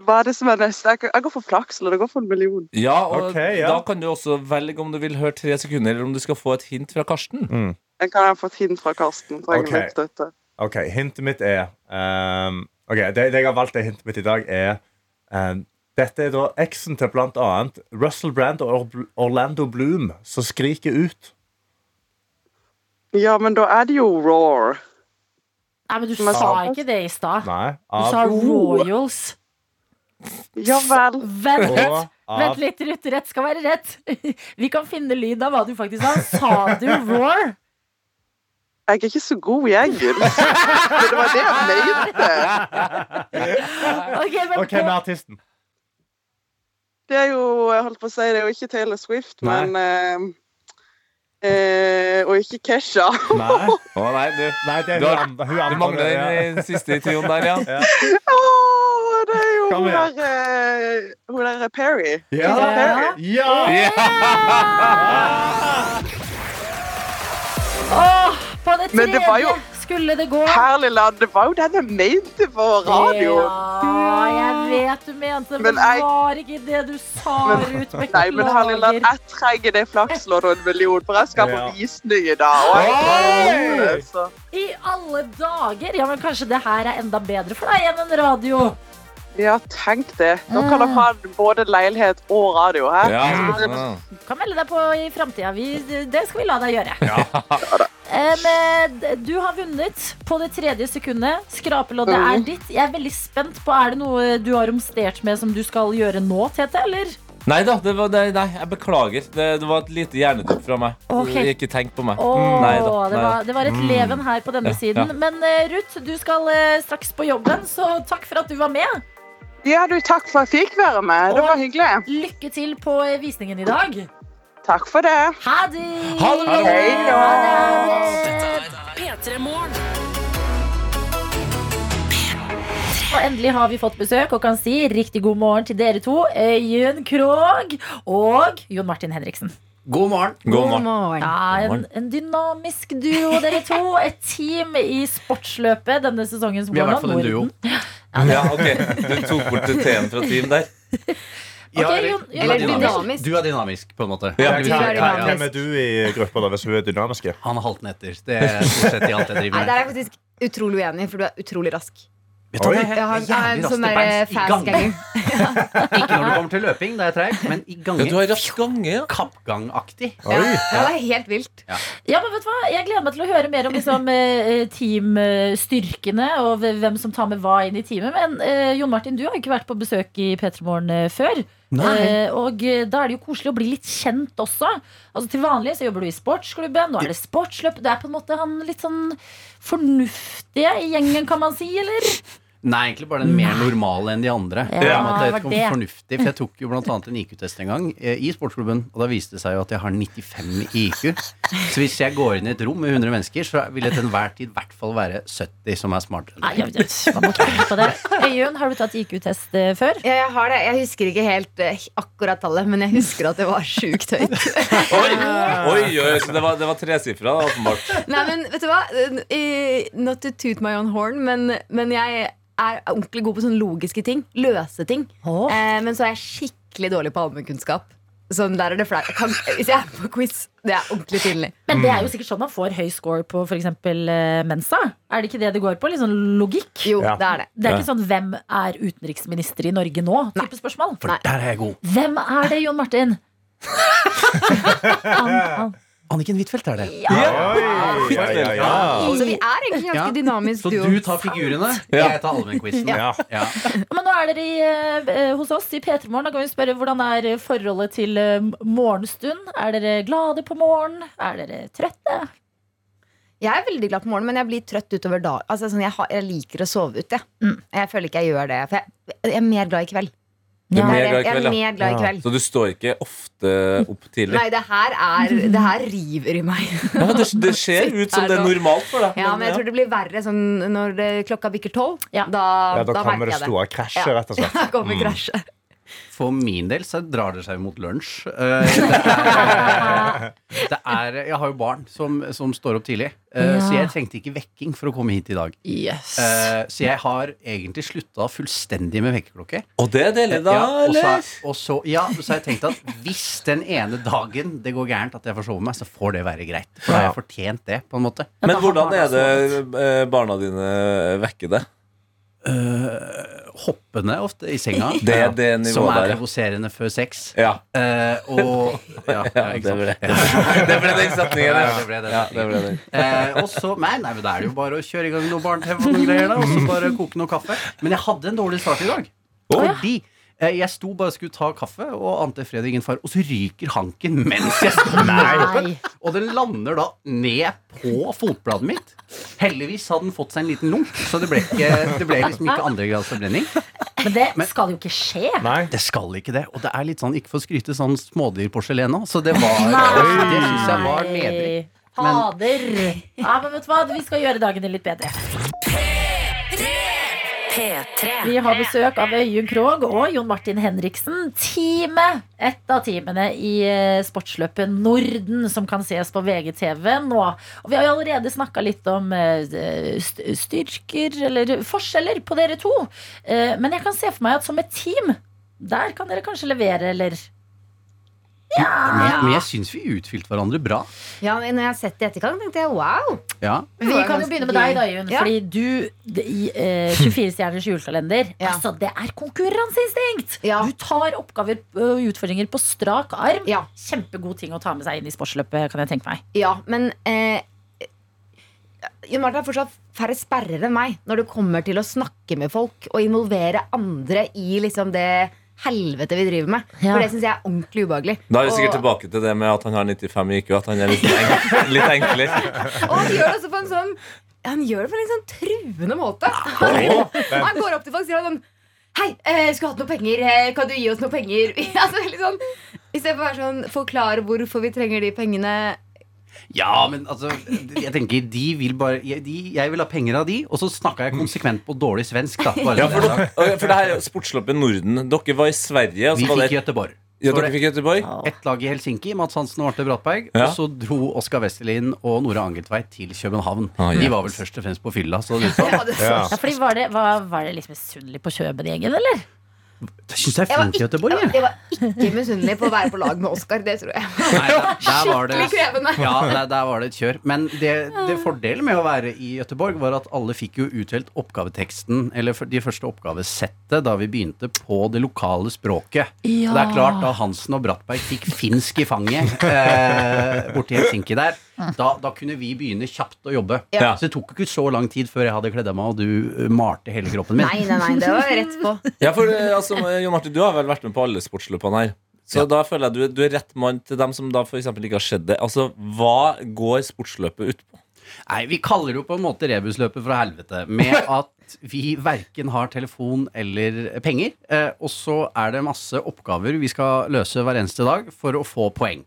hva er det som er neste? Jeg går for flaks, eller det går for en million. ja, og okay, ja. da kan du også velge om du vil høre tre sekunder, eller om du skal få et hint fra Karsten. Mm. Jeg kan ha fått hint fra Karsten. Okay. Ok. hintet mitt er um, Ok, det, det jeg har valgt det hintet mitt i dag er um, Dette er da eksen til blant annet Russell Brand og Orlando Bloom Som skriker ut Ja, men da er det jo Roar. Nei, men du sa ikke det i stad. Du sa Royals. Ja vel. Vent litt. Vent litt, Ruth. Rett skal være rett. *laughs* Vi kan finne lyd av hva du faktisk sa. Sa du roar? jeg er ikke så god i engelsk. *laughs* Men det var det jeg mente. Ok, men hvem er artisten? Det er jo jeg holdt på å si, det er jo ikke Taylor Swift, Nei. men eh, eh, Og ikke Kesha. Nei, *laughs* Å nei, du, Nei det Du hun har- hun, Hun du mangler den ja. siste i trioen der, ja. *laughs* Åh, det er jo hun igjen. der, eh, hun der Perry. Ja. Perry. Ja! Åh, på det Men det tredje var jo- skulle det gå. Herlig land. Det var jo den jeg mente på radio. Ja, jeg vet du mente det, men Men jeg- var ikke det du sa, Men- Beklager. Nei, men herlig land, jeg trenger det flakslånet og en million, for jeg skal på visning i dag. Og jeg det. I alle dager! Ja, men kanskje det her er enda bedre for deg enn en radio. Ja, tenk det. Nå kan dere ha både leilighet og radio her. ja. Ja. Du kan melde deg på i framtida. Det skal vi la deg gjøre. Ja. eh, du har vunnet på det tredje sekundet. Skrapeloddet er Mhm. ditt. Jeg er veldig spent på Er det noe du har romstert med som du skal gjøre nå, Tete? Eller? Nei da, det var, det, nei, jeg beklager. Det, det var et lite hjernetopp fra meg. Okay. Ikke tenk på meg. Oh, Nei da, det, var, det var et leven her på denne Ja, siden. ja. Men eh, Ruth, du skal eh, straks på jobben, så takk for at du var med. Ja, du, takk for at jeg fikk være med. Det var hyggelig. Lykke til på eh, visningen i dag. Takk for det. Ha det! Ha det bra. Hei. Ha det. P3 Morgen. Og endelig har vi fått besøk og kan si riktig god morgen til dere to. Øyunn Krogh og Jon Martin Henriksen. God morgen. God morgen. Ja, en, en dynamisk duo, dere to. Et team i sportsløpet denne sesongen. som Vi er i hvert fall en duo. Ja, ok. Du tok bort T-en fra team der. *laughs* Ok, eller- Jon- Jon er dynamisk. Du er dynamisk, på en måte. Ja. Du er ja, ja. Hvem er du i gruppa da, hvis hun er dynamiske? Han er halten etter. Det er stort sett i alt jeg driver Nei, driver Der er jeg faktisk utrolig uenig, for du er utrolig rask. Vet du Oi. jeg har, jeg har jævlig en sånn til der beins i fast gang. *laughs* Ikke når det kommer til løping, da er jeg treig, men i Ja, du har rask gange, ja. Kappgangaktig. Ja, ja, det er helt vilt. Ja, men vet du hva? Jeg gleder meg til å høre mer om liksom, eh, teamstyrkene og hvem som tar med hva inn i teamet. Men eh, Jon Martin, du har jo ikke vært på besøk i P3 Morgen eh, før. Eh, og eh, da er det jo koselig å bli litt kjent også. Altså Til vanlig så jobber du i sportsklubben, nå er det sportsløp. Du er på en måte han litt sånn fornuftige i gjengen, kan man si, eller? Nei, egentlig bare den mer normale enn de andre. Ja, På en måte, var vet ikke om det. fornuftig, for Jeg tok jo annet en IQ-test en gang eh, i sportsklubben, og da viste det seg jo at jeg har 95 i IQ. Så hvis jeg går inn i et rom med 100 mennesker, så vil det til enhver tid i hvert fall være 70 som er smartere Nei, jeg, jeg, det. Øyunn, har du tatt IQ-test eh, før? Ja, jeg har det. Jeg husker ikke helt eh, akkurat tallet, men jeg husker at det var sjukt høyt. *laughs* Oi, oi, oi, så det var, det var tresifra, åpenbart. Nei, men vet du hva? Not to toot my own horn, men, men jeg er ordentlig god på sånne logiske ting. Løse ting. Oh. Eh, men så er jeg skikkelig dårlig på allmennkunnskap. Sånn der er det flaut. Kan- Hvis jeg er på quiz, det er ordentlig pinlig. Men det er jo sikkert sånn man får høy score på f.eks. Uh, Mensa. Er det ikke det det går på? Litt sånn logikk? Jo, Ja. det er det. Det er ikke sånn 'Hvem er utenriksminister i Norge nå?' type spørsmål. For der er jeg god. Hvem er det, Jon Martin? *laughs* Han, han. Anniken Huitfeldt er det. Ja, ja, ja. Så vi er egentlig ganske Ja. dynamisk Så duo. du tar figurene, jeg tar allmennquizen. Ja. Ja. Men nå er dere i, eh, hos oss i P3 Morgen. Da kan vi spørre hvordan er forholdet til eh, morgenstund? Er dere glade på morgen? Er dere trøtte? Jeg er veldig glad på morgenen, men jeg blir trøtt utover dagen. Altså, sånn, jeg, har, jeg liker å sove ut, jeg. Mm. Jeg føler ikke jeg gjør det. For jeg, jeg er mer glad i kveld. Du er mer Jeg er, jeg er mer glad i kveld. Så du står ikke ofte opp tidlig? Nei, det her er Det her river i meg. Ja, det, det ser *laughs* ut som det er normalt for deg. Ja, men jeg tror det blir verre sånn når det, klokka bikker tolv. Ja. Da, Ja, da da kommer det jeg det. store krasjet, Ja. rett og slett. *laughs* Da kommer krasjet. For min del så drar det seg mot lunsj. Eh, *laughs* Det jeg har jo barn som, som står opp tidlig, eh, så jeg trengte ikke vekking for å komme hit i dag. Yes. Eh, Så jeg har egentlig slutta fullstendig med vekkerklokke. Og det er deilig, da, Ja, og så, eller? og så, ja, så har jeg tenkt at hvis den ene dagen det går gærent at jeg forsover meg, så får det være greit. For da har jeg fortjent det, på en måte. Men hvordan er det barna dine vekker deg? Hoppende ofte i senga. *laughs* Det er det nivået som er provoserende før sex. Ja. Uh, og *laughs* ja, ja, det ble, *laughs* det ble den setningen. Ja, det ble det. ja, det ble det. Eh, og så, nei, nei, men Da er det jo bare å kjøre i gang noe barne-TV og noen greier da, og så bare koke noe kaffe. Men jeg hadde en dårlig start i dag. Oh. Fordi Jeg sto bare og skulle ta kaffe og ante fred og ingen fare, og så ryker hanken mens jeg står med koppen. Og den lander da ned på fotbladet mitt. Heldigvis hadde den fått seg en liten lunk, så det ble, ikke, det ble liksom ikke andregradsforbrenning. Men det Men- skal jo ikke skje. Nei. Det skal ikke det. Og det er litt sånn, ikke for å skryte, sånn smådyrporselen òg. Så det var Det syns jeg var nedrig. Men- Fader. Ja, men vet du hva? Vi skal gjøre dagen din litt bedre. P3. Vi har besøk av Øyunn Krogh og Jon Martin Henriksen. Teamet, et av teamene i eh, sportsløpet Norden, som kan ses på VGTV nå. Og vi har jo allerede snakka litt om eh, styrker, eller forskjeller, på dere to. Eh, Men jeg kan se for meg at som et team, der kan dere kanskje levere, eller Men, men jeg syns vi utfylte hverandre bra. Ja, men når jeg har sett det i etterkant, tenkte jeg wow. Ja. Vi kan jo begynne med deg, da, Jun. Ja. Fordi du det, i eh, 24 stjerners julekalender Ja. Altså, det er konkurranseinstinkt! Ja. Du tar oppgaver og utfordringer på strak arm. Ja. Kjempegod ting å ta med seg inn i sportsløpet, kan jeg tenke meg. Ja, men eh, Jon Martin har fortsatt færre sperrer enn meg når det kommer til å snakke med folk og involvere andre i liksom det helvete vi driver med. Ja. For det syns jeg er ordentlig ubehagelig. Da er vi sikkert Og- tilbake til det med at han har 95 i IQ. At han er litt, enk, litt enklere. Og han gjør det også på en sånn Han gjør det på en litt sånn truende måte. Han, han går opp til folk og sier sånn Hei, eh, skulle hatt noe penger. Eh, kan du gi oss noe penger? *laughs* altså, litt sånn, I stedet for å være sånn forklare hvorfor vi trenger de pengene. Ja, men altså Jeg tenker de vil bare jeg, de, jeg vil ha penger av de, og så snakka jeg konsekvent på dårlig svensk. da bare Ja, for, det er dere- for det her er Sportsløpet Norden. Dere var i Sverige. Altså, Vi var fikk det, Göteborg. ja, dere fikk Göteborg. ett lag i Helsinki, Mats Hansen og Marte Brattberg. Ja. Og så dro Oskar Westerlin og Nora Angeltveit til København. Ah, De var vel først og fremst på fylla. Så det, Ja, det, Ja. Fordi var det, var, var det liksom misunnelig på Kjøben-gjengen, eller? Syns det er Jeg er fint i Göteborg. jeg, var, jeg. jeg var ikke misunnelig på å være på lag med Oskar. Det tror jeg. Nei, der, *laughs* der var Skikkelig krevende. Ja, der, der var det et kjør. Men det, det fordelen med å være i Göteborg var at alle fikk jo utdelt oppgaveteksten, eller de første oppgavesettet, da vi begynte på det lokale språket. Ja. Det er klart, da Hansen og Brattberg fikk finsk i fanget eh, borti Helsinki der, da, da kunne vi begynne kjapt å jobbe. Ja. Så det tok ikke så lang tid før jeg hadde kledd av meg, og du eh, malte hele kroppen min. Nei, nei, nei, det var rett på. *laughs* Ja, for eh, altså, Jon Martin, Du har vel vært med på alle sportsløpene her. Så da føler jeg du, du er rett mann til dem som da for eksempel ikke har sett det. Altså, Hva går sportsløpet ut på? Nei, vi kaller det jo på en måte rebusløpet fra helvete. Med *laughs* at vi verken har telefon eller penger. Eh, og så er det masse oppgaver vi skal løse hver eneste dag for å få poeng.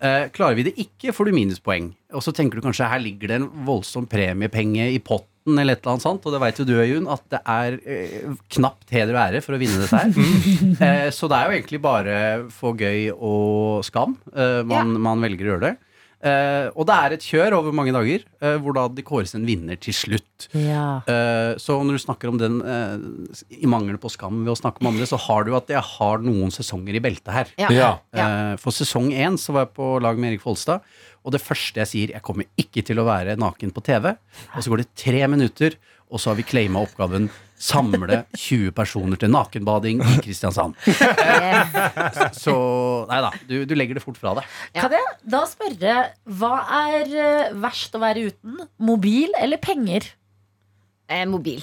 Eh, klarer vi det ikke, får du minuspoeng. Og så tenker du kanskje her ligger det en voldsom premiepenge i potten, eller et eller annet sånt. Og det veit jo du, Øyunn, at det er eh, knapt heder og ære for å vinne dette her. *laughs* eh, så det er jo egentlig bare for gøy og skam eh, man, man velger å gjøre det. Eh, og det er et kjør over mange dager, eh, hvor da det kåres en vinner til slutt. Ja. Eh, så når du snakker om den i mangel på skam ved å snakke med andre, så har du at jeg har noen sesonger i beltet her. Ja. Ja. For sesong én så var jeg på lag med Erik Folstad, og det første jeg sier, jeg kommer ikke til å være naken på TV. Og så går det tre minutter, og så har vi claima oppgaven samle 20 personer til nakenbading i Kristiansand. *laughs* Så nei da, du, du legger det fort fra deg. Ja. Kan jeg da spørre, hva er eh, verst å være uten? Mobil eller penger? Eh, mobil.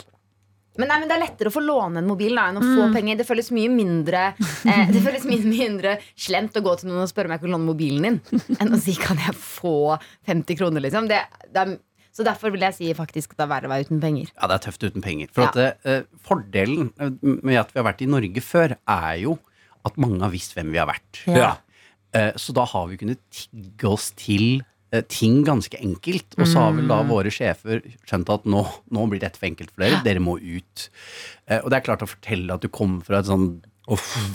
Men, nei, men det er lettere å få låne en mobil da, enn å få penger. Det føles mye mindre eh, Det føles mye mindre slemt å gå til noen og spørre om jeg kan låne mobilen din, enn å si kan jeg få 50 kroner, liksom. Det, det er, så derfor vil jeg si faktisk at det er verre å være uten penger. Ja, det er tøft uten penger. For Ja. at eh, Fordelen eh, med at vi har vært i Norge før, er jo at mange har visst hvem vi har vært. Ja. Eh, så da har vi kunnet tigge oss til eh, ting ganske enkelt. Og så har vel da våre sjefer skjønt at nå, nå blir dette for enkelt for dere. Dere må ut. Eh, og det er klart å fortelle at du kommer fra et sånn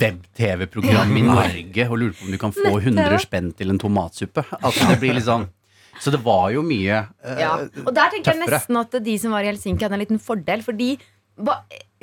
web-TV-program i *laughs* Norge og lurer på om du kan få 100 spenn til en tomatsuppe. Altså det blir litt sånn Så det var jo mye eh, Ja. Og der tenker jeg nesten at de som var i Helsinki, hadde en liten fordel. Fordi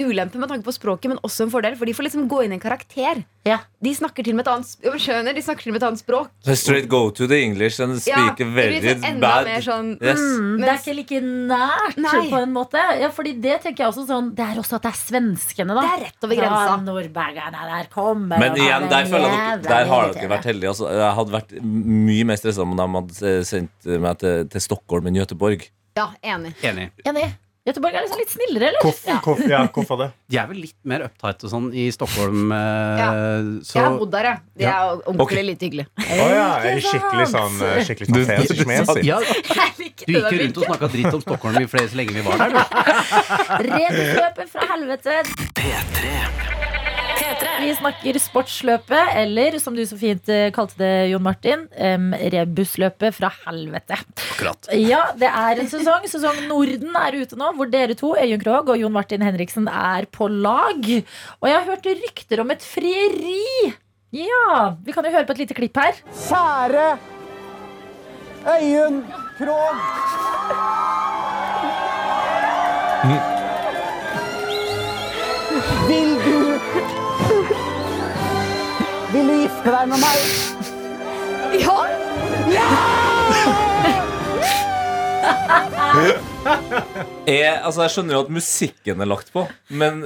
Ulempe med tanke på språket, men også en fordel, for de får liksom gå inn i en karakter. Ja. De snakker til med et annet, sp- skjønner, de snakker til med et annet språk. The straight go to the English and speak Ja, very sånn enda bad. sånn Yes. Mm, det er ikke like nært Nei. på en måte. Ja, fordi det tenker jeg også sånn Det er også at det er svenskene, da. Det er rett over grensa. Ja, nordbergerne der kommer Men igjen, der, jeg dere, der har dere vært heldige. Altså, jeg hadde vært mye mer stressa om de hadde sendt meg til, til Stockholm enn Göteborg. Ja, enig. Enig. Enig. Göteborg er liksom litt snillere, eller? Hvorfor, Koff, ja, hvorfor det? *laughs* De er vel litt mer uptight og sånn i Stockholm. eh, Ja. så Jeg har bodd der, jeg. De er ordentlig okay. litt hyggelige. Oh, ja, er de skikkelig sånn eh, Skikkelig sånn fesi-schmesi? ja, *laughs* Du gikk jo rundt og snakka dritt om Stockholm i flere så lenge vi var der. Du. *laughs* Rebusløpet fra helvete. Vi snakker sportsløpet, eller som du så fint eh, kalte det, Jon Martin, um, rebusløpet fra helvete. Akkurat. Ja, det er en sesong. Sesong Norden er ute nå, hvor dere to, Øyunn Krogh og Jon Martin Henriksen, er på lag. Og jeg har hørt rykter om et frieri. Ja, Vi kan jo høre på et lite klipp her. Kjære Øyunn Krogh. Vil gifte deg med meg? Ja! *laughs* Er, altså, jeg skjønner jo at musikken er lagt på, men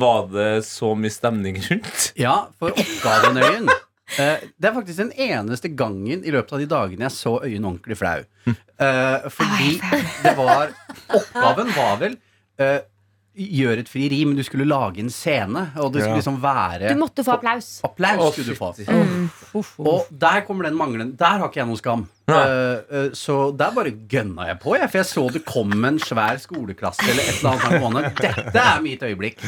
var det så mye stemning rundt? Ja, for oppgaven, Øyen *laughs* eh, Det er faktisk den eneste gangen i løpet av de dagene jeg så Øyen ordentlig flau. Eh, fordi det var Oppgaven var vel eh, Gjør et frieri, men du skulle lage en scene, og det skulle Ja. liksom være Du måtte få applaus. Applaus skulle du få. Og der kommer den mangelen. Der har ikke jeg noe skam. Uh, uh, så der bare gønna jeg på, jeg, for jeg så det kom en svær skoleklasse eller et eller annet sånt. Dette er mitt øyeblikk.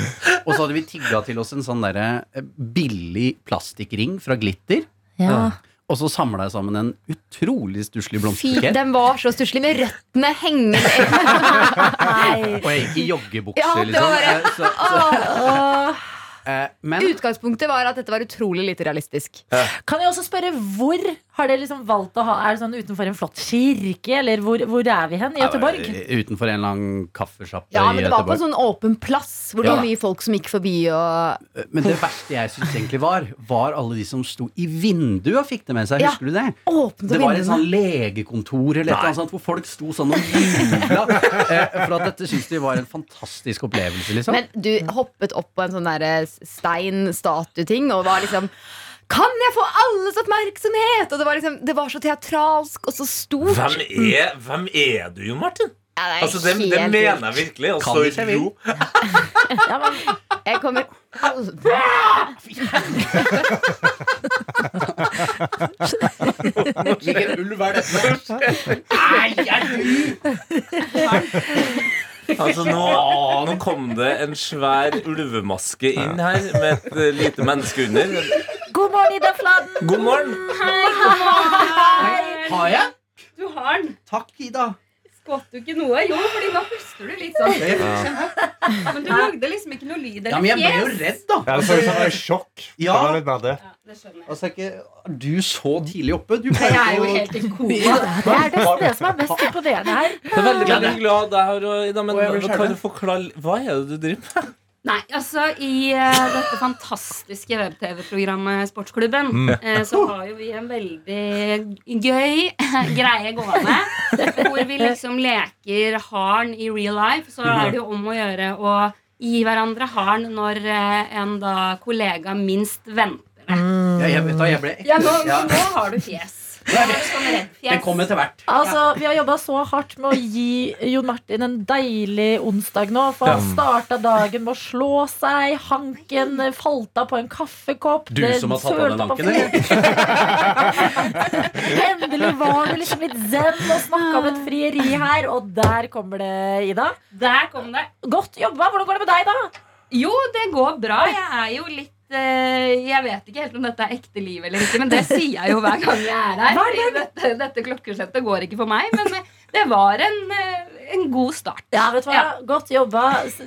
Og så hadde vi tigga til oss en sånn derre eh, billig plastikkring fra Glitter. Ja. Og så samla jeg sammen en utrolig stusslig blomsterbukett. den var så stusslig med røttene hengende. *laughs* Og jeg gikk i joggebukse, Ja, liksom. var det. Eh, så, så, eh, men Utgangspunktet var at dette var utrolig lite realistisk. Kan jeg også spørre hvor har dere liksom valgt å ha Er det sånn utenfor en flott kirke, eller hvor, hvor er vi hen? I Göteborg? Eh, Utenfor en lang kaffesjappe Ja, i men det var på en sånn åpen plass hvor det Ja. var mye folk som gikk forbi og Men det verste jeg syns egentlig var, var alle de som sto i vinduet og fikk det med seg. Ja. Husker du det? åpnet Det var et sånn legekontor eller noe sånt, hvor folk sto sånn og jubla. *laughs* Eh, for at dette syns de var en fantastisk opplevelse, liksom. Men du hoppet opp på en sånn der stein-statue-ting og var liksom Kan jeg få alles oppmerksomhet? Og det var liksom Det var så teatralsk og så stort. Hvem er, hvem er du, Martin? Ja, det er Altså, det, det mener jeg virkelig. Og Kan så jeg ro. Ja, men, Jeg kommer aldri Hvilken ulv er dette? Nei, er du Altså, nå, nå kom det en svær ulvemaske inn her med et eh, lite menneske under. god morgen, Ida Fladen! God morgen! Har jeg? Du har den. Takk, Ida. Skvatt du ikke noe? Jo, fordi da puster du litt sånn. Men du lagde liksom ikke noe lyd Ja, men jeg ble jo redd, da. Ja, det føles som et sjokk. Ja. Det var litt mer det. Ja, det skjønner jeg. Altså, ikke du så tidlig oppe? Du Jeg er jo helt i koma. *laughs* Det er nesten det som er mest imponerende her. Det er veldig, veldig glad men Og jeg blir kan du forklare Hva er det du driver med? Nei, altså I uh, dette fantastiske web-TV-programmet Sportsklubben eh, så har jo vi en veldig gøy greie gående. Hvor vi liksom leker harn i real life. Så er det jo om å gjøre å gi hverandre harn når uh, en da kollega minst venter det. Ja, jeg vet da, jeg ble ekkel. Ja, nå, Ja. nå har du fjes. Den kommer etter hvert. Altså, Vi har jobba så hardt med å gi Jon Martin en deilig onsdag nå. For han starta dagen med å slå seg. Hanken falt av på en kaffekopp. Du som har tatt av den hanken, eller? *laughs* Endelig var det liksom litt zen og snakka om et frieri her, og der kommer det, Ida. Der kom det. Godt jobba. Hvordan går det med deg, da? Jo, det går bra. Jeg er jo litt Jeg vet ikke helt om dette er ekte liv eller ikke, men det sier jeg jo hver gang jeg er her. Dette, dette klokkesettet går ikke for meg. Men eh, det var en, eh, en god start. Ja, vet du hva? Ja. Godt jobba.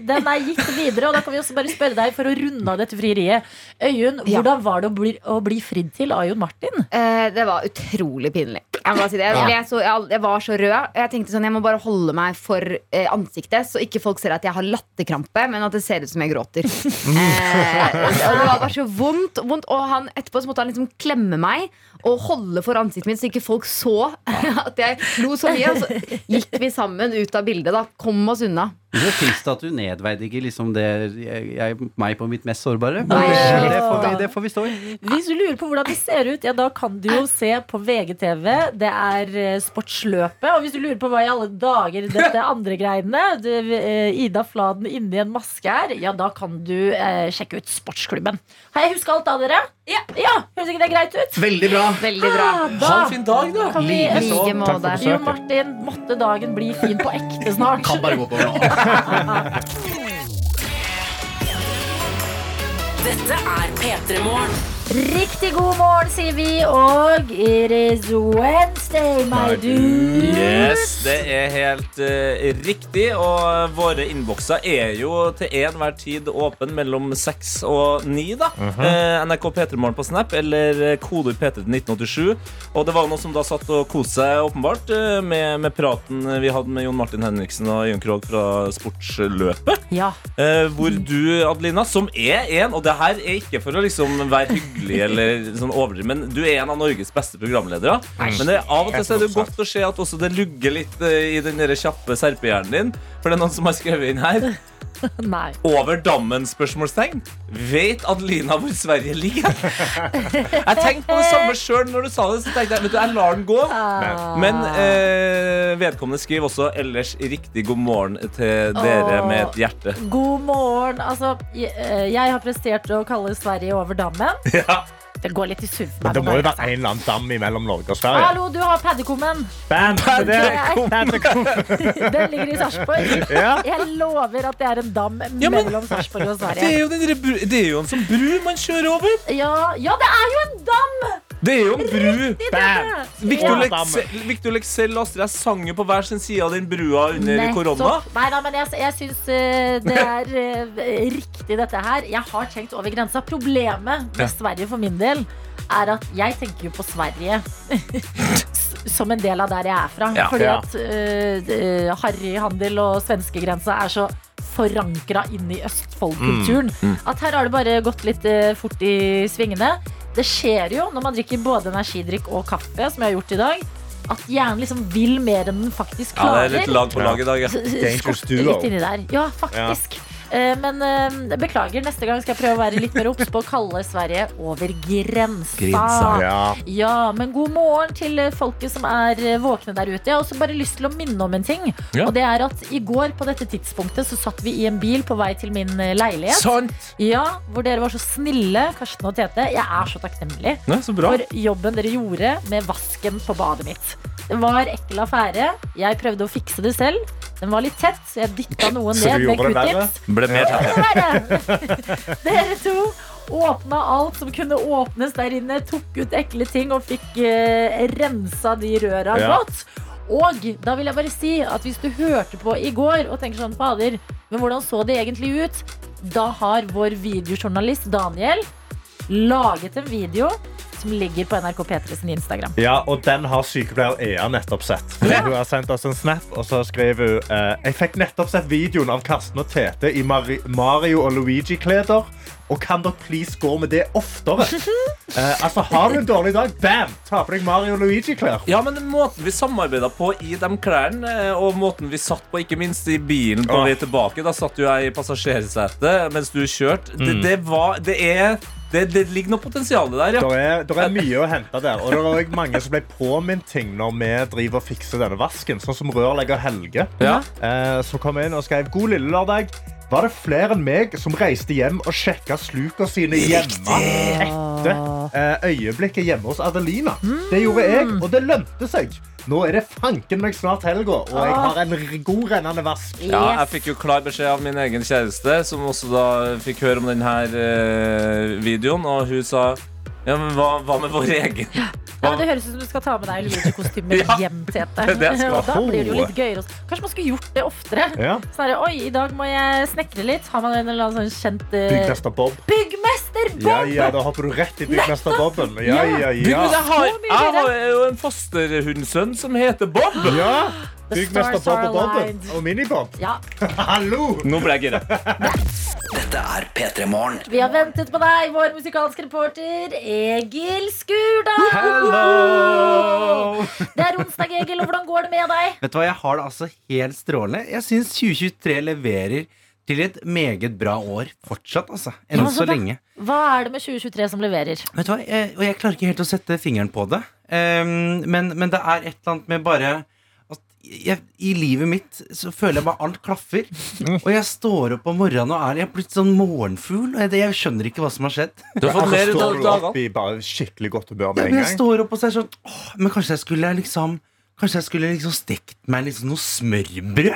Den er gitt videre, og da kan vi også bare spørre deg for å runde av dette frieriet. Øyunn, Ja. hvordan var det å bli, å bli fridd til av Jon Martin? Eh, det var utrolig pinlig. Jeg, må si det. jeg, ble så, jeg, jeg var så rød. Jeg tenkte sånn, jeg må bare holde meg for eh, ansiktet, så ikke folk ser at jeg har latterkrampe, men at det ser ut som jeg gråter. Eh, og det var bare så vondt. vondt og han, etterpå så måtte han liksom klemme meg og holde for ansiktet mitt, så ikke folk så *laughs* at jeg lo så mye. Og så gikk vi sammen ut av bildet. da Kom oss unna. Det er trist at du nedverdiger liksom det jeg, jeg, meg på mitt mest sårbare. Men Nei, det, det, får vi, det får vi stå i. Hvis du lurer på hvordan det ser ut, ja, da kan du jo se på VGTV. Det er eh, Sportsløpet. Og hvis du lurer på hva i alle dager dette *laughs* andre greiene, det, eh, Ida Fladen inni en maske er, ja, da kan du eh, sjekke ut Sportsklubben. Har jeg huska alt da, dere? Ja. Høres ikke det greit ut? Veldig bra. Veldig bra. Ah, da Ha en fin dag, da. kan vi Like. Jo, Martin, måtte dagen bli fin på ekte snart. Kan bare gå på nå. *laughs* *laughs* Dette er P3 Morgen. Riktig god morgen, sier vi, og it is Wednesday, my dude. Yes, det er helt uh, riktig. Og våre innbokser er jo til enhver tid åpen mellom seks og ni. da eh, NRK P3morgen på Snap eller koder kodeord P3 til 1987. Og det var noen som da satt og koste seg, åpenbart, eh, med, med praten vi hadde med Jon Martin Henriksen og Jørn Krogh fra Sportsløpet. Ja. Eh, hvor du, Adelina, som er en Og det her er ikke for å liksom være hyggelig eller sånn overdrevet. men du er en av Norges beste programledere. Men det, av og til så er det godt å se at også det lugger litt eh, i den kjappe serpehjernen din. For det er noen som har skrevet inn her. *laughs* Nei. Over dammen? spørsmålstegn Vet Adelina hvor Sverige ligger? *laughs* jeg tenkte på det samme sjøl når du sa det. Så tenkte jeg, vet du, jeg lar den gå. Ah. Men eh, vedkommende skriver også ellers riktig god morgen til dere Åh. med et hjerte. God morgen. Altså, jeg, eh, jeg har prestert å kalle Sverige over dammen. *laughs* Ja. Det går litt i surf. Men. Det må jo være en eller annen dam mellom Norge og Sverige. Hallo, du har paddekummen. Den ligger i Sarpsborg. Ja. Jeg lover at det er en dam Ja, men- mellom Sarpsborg og Det er Sverige. jo, den det er jo en sånn bru man kjører over. Ja, ja, det er jo en dam! Det er jo en bru. Victor Ja. Leksell Victor Leksell og Astrid sang jo på hver sin side av den brua under Nettopp. korona. Nei, nei, men jeg, jeg syns eh, det er eh, riktig, dette her. Jeg har tenkt over grensa. Problemet med Sverige for min del er at jeg tenker jo på Sverige *laughs* som en del av der jeg er fra. Ja. Fordi Ja. at uh, harryhandel og svenskegrensa er så forankra inn i Østfoldkulturen. Mm, mm. At her har det bare gått litt uh, fort i svingene. Det skjer jo når man drikker både energidrikk og kaffe, som jeg har gjort i dag. At hjernen liksom vil mer enn den faktisk Ja, det er litt lag på lag i dag. Ja. *laughs* Skorter litt inni der. Ja, faktisk. Eh, Men eh, beklager, neste gang skal jeg prøve å være litt mer obs på å kalle Sverige over grensa. Grensa, Ja. Ja, men god morgen til eh, folket som er eh, våkne der ute. Jeg har også bare lyst til å minne om en ting. Ja. Og det er at i går på dette tidspunktet så satt vi i en bil på vei til min eh, leilighet. Sånn. Ja, Hvor dere var så snille, Karsten og Tete. Jeg er så takknemlig Nei, så bra. for jobben dere gjorde med vasken på badet mitt. Det var ekkel affære. Jeg prøvde å fikse det selv. Den var litt tett, så jeg dytta *laughs* noe Så du ned med q-tips. Ble mer det. *laughs* Dere to åpna alt som kunne åpnes der inne, tok ut ekle ting og fikk eh, rensa de røra Ja. godt. Og da vil jeg bare si at hvis du hørte på i går og tenker sånn, fader, men hvordan så det egentlig ut? Da har vår videojournalist Daniel laget en video som ligger på NRK P3 sin Instagram. Ja, og den har sykepleier Ea nettopp sett. Hun har sendt oss en snap, og så skriver hun eh, Jeg fikk nettopp sett videoen av Karsten og Tete i Mari Mario og Luigi-kleder. Og kan dere please gå med det oftere? *laughs* Eh, altså, Har du en dårlig dag, bam! Ta på deg Mario Luigi-klær. Ja, men måten vi samarbeida på i de klærne, eh, og måten vi satt på, ikke minst i bilen på vei tilbake, da satt jo jeg i passasjersetet mens du kjørte. Det, det var Det er det, det ligger noe potensial der, ja. Det er, der er mye å hente der. Og det er også mange som ble påminnet ting når vi driver og fikser denne vasken. Sånn som rørlegger Helge, Ja. eh, som kom inn og skrev God lille lørdag. Var det flere enn meg som reiste hjem og sjekka sluka sine hjemme etter eh, øyeblikket hjemme hos Adelina? Det gjorde jeg, og det lønte seg. Nå er det fanken meg snart helga, og jeg har en god rennende vask. Ja, jeg fikk jo klar beskjed av min egen kjæreste, som også da fikk høre om denne eh, videoen, og hun sa ja, men hva, hva med vår egen? Ja, men det høres ut som du skal ta med deg Luigi-kostymer *laughs* Ja, hjem, Tete. det. *laughs* Og da blir det jo litt gøyere. Kanskje man skulle gjort det oftere. Ja. Sånn her, Oi, i dag må jeg snekre litt. Har man en eller annen sånn kjent uh... Byggmester Bob. Byggmester Bob! Ja, ja, da hopper du rett i Byggmester Bobben. Ja, ja, ja. jeg, har, jeg har jo en fosterhundsønn som heter Bob. ja. Byggmester stars Bob og Bobben. Og Minibob. Ja. *laughs* Hallo! Nå ble jeg gira. Dette er P3 Morgen. Vi har ventet på deg, vår musikalske reporter Egil Skurdal. Hello! Det er onsdag, Egil, og hvordan går det med deg? Vet du hva, jeg har det altså helt strålende. Jeg syns 2023 leverer til et meget bra år fortsatt, altså. Enn Ja, så lenge. Hva er det med 2023 som leverer? Vet du hva, jeg, og jeg klarer ikke helt å sette fingeren på det. Um, men, men det er et eller annet med bare jeg, I livet mitt så føler jeg bare alt klaffer. Og jeg står opp om morgenen og er Jeg er blitt sånn morgenfugl. Og jeg, jeg skjønner ikke hva som har skjedd. Du har fått mer skikkelig godt dagene. jeg står opp og så er sånn åh, Men kanskje jeg skulle liksom Kanskje jeg skulle liksom stekt meg liksom noe smørbrød?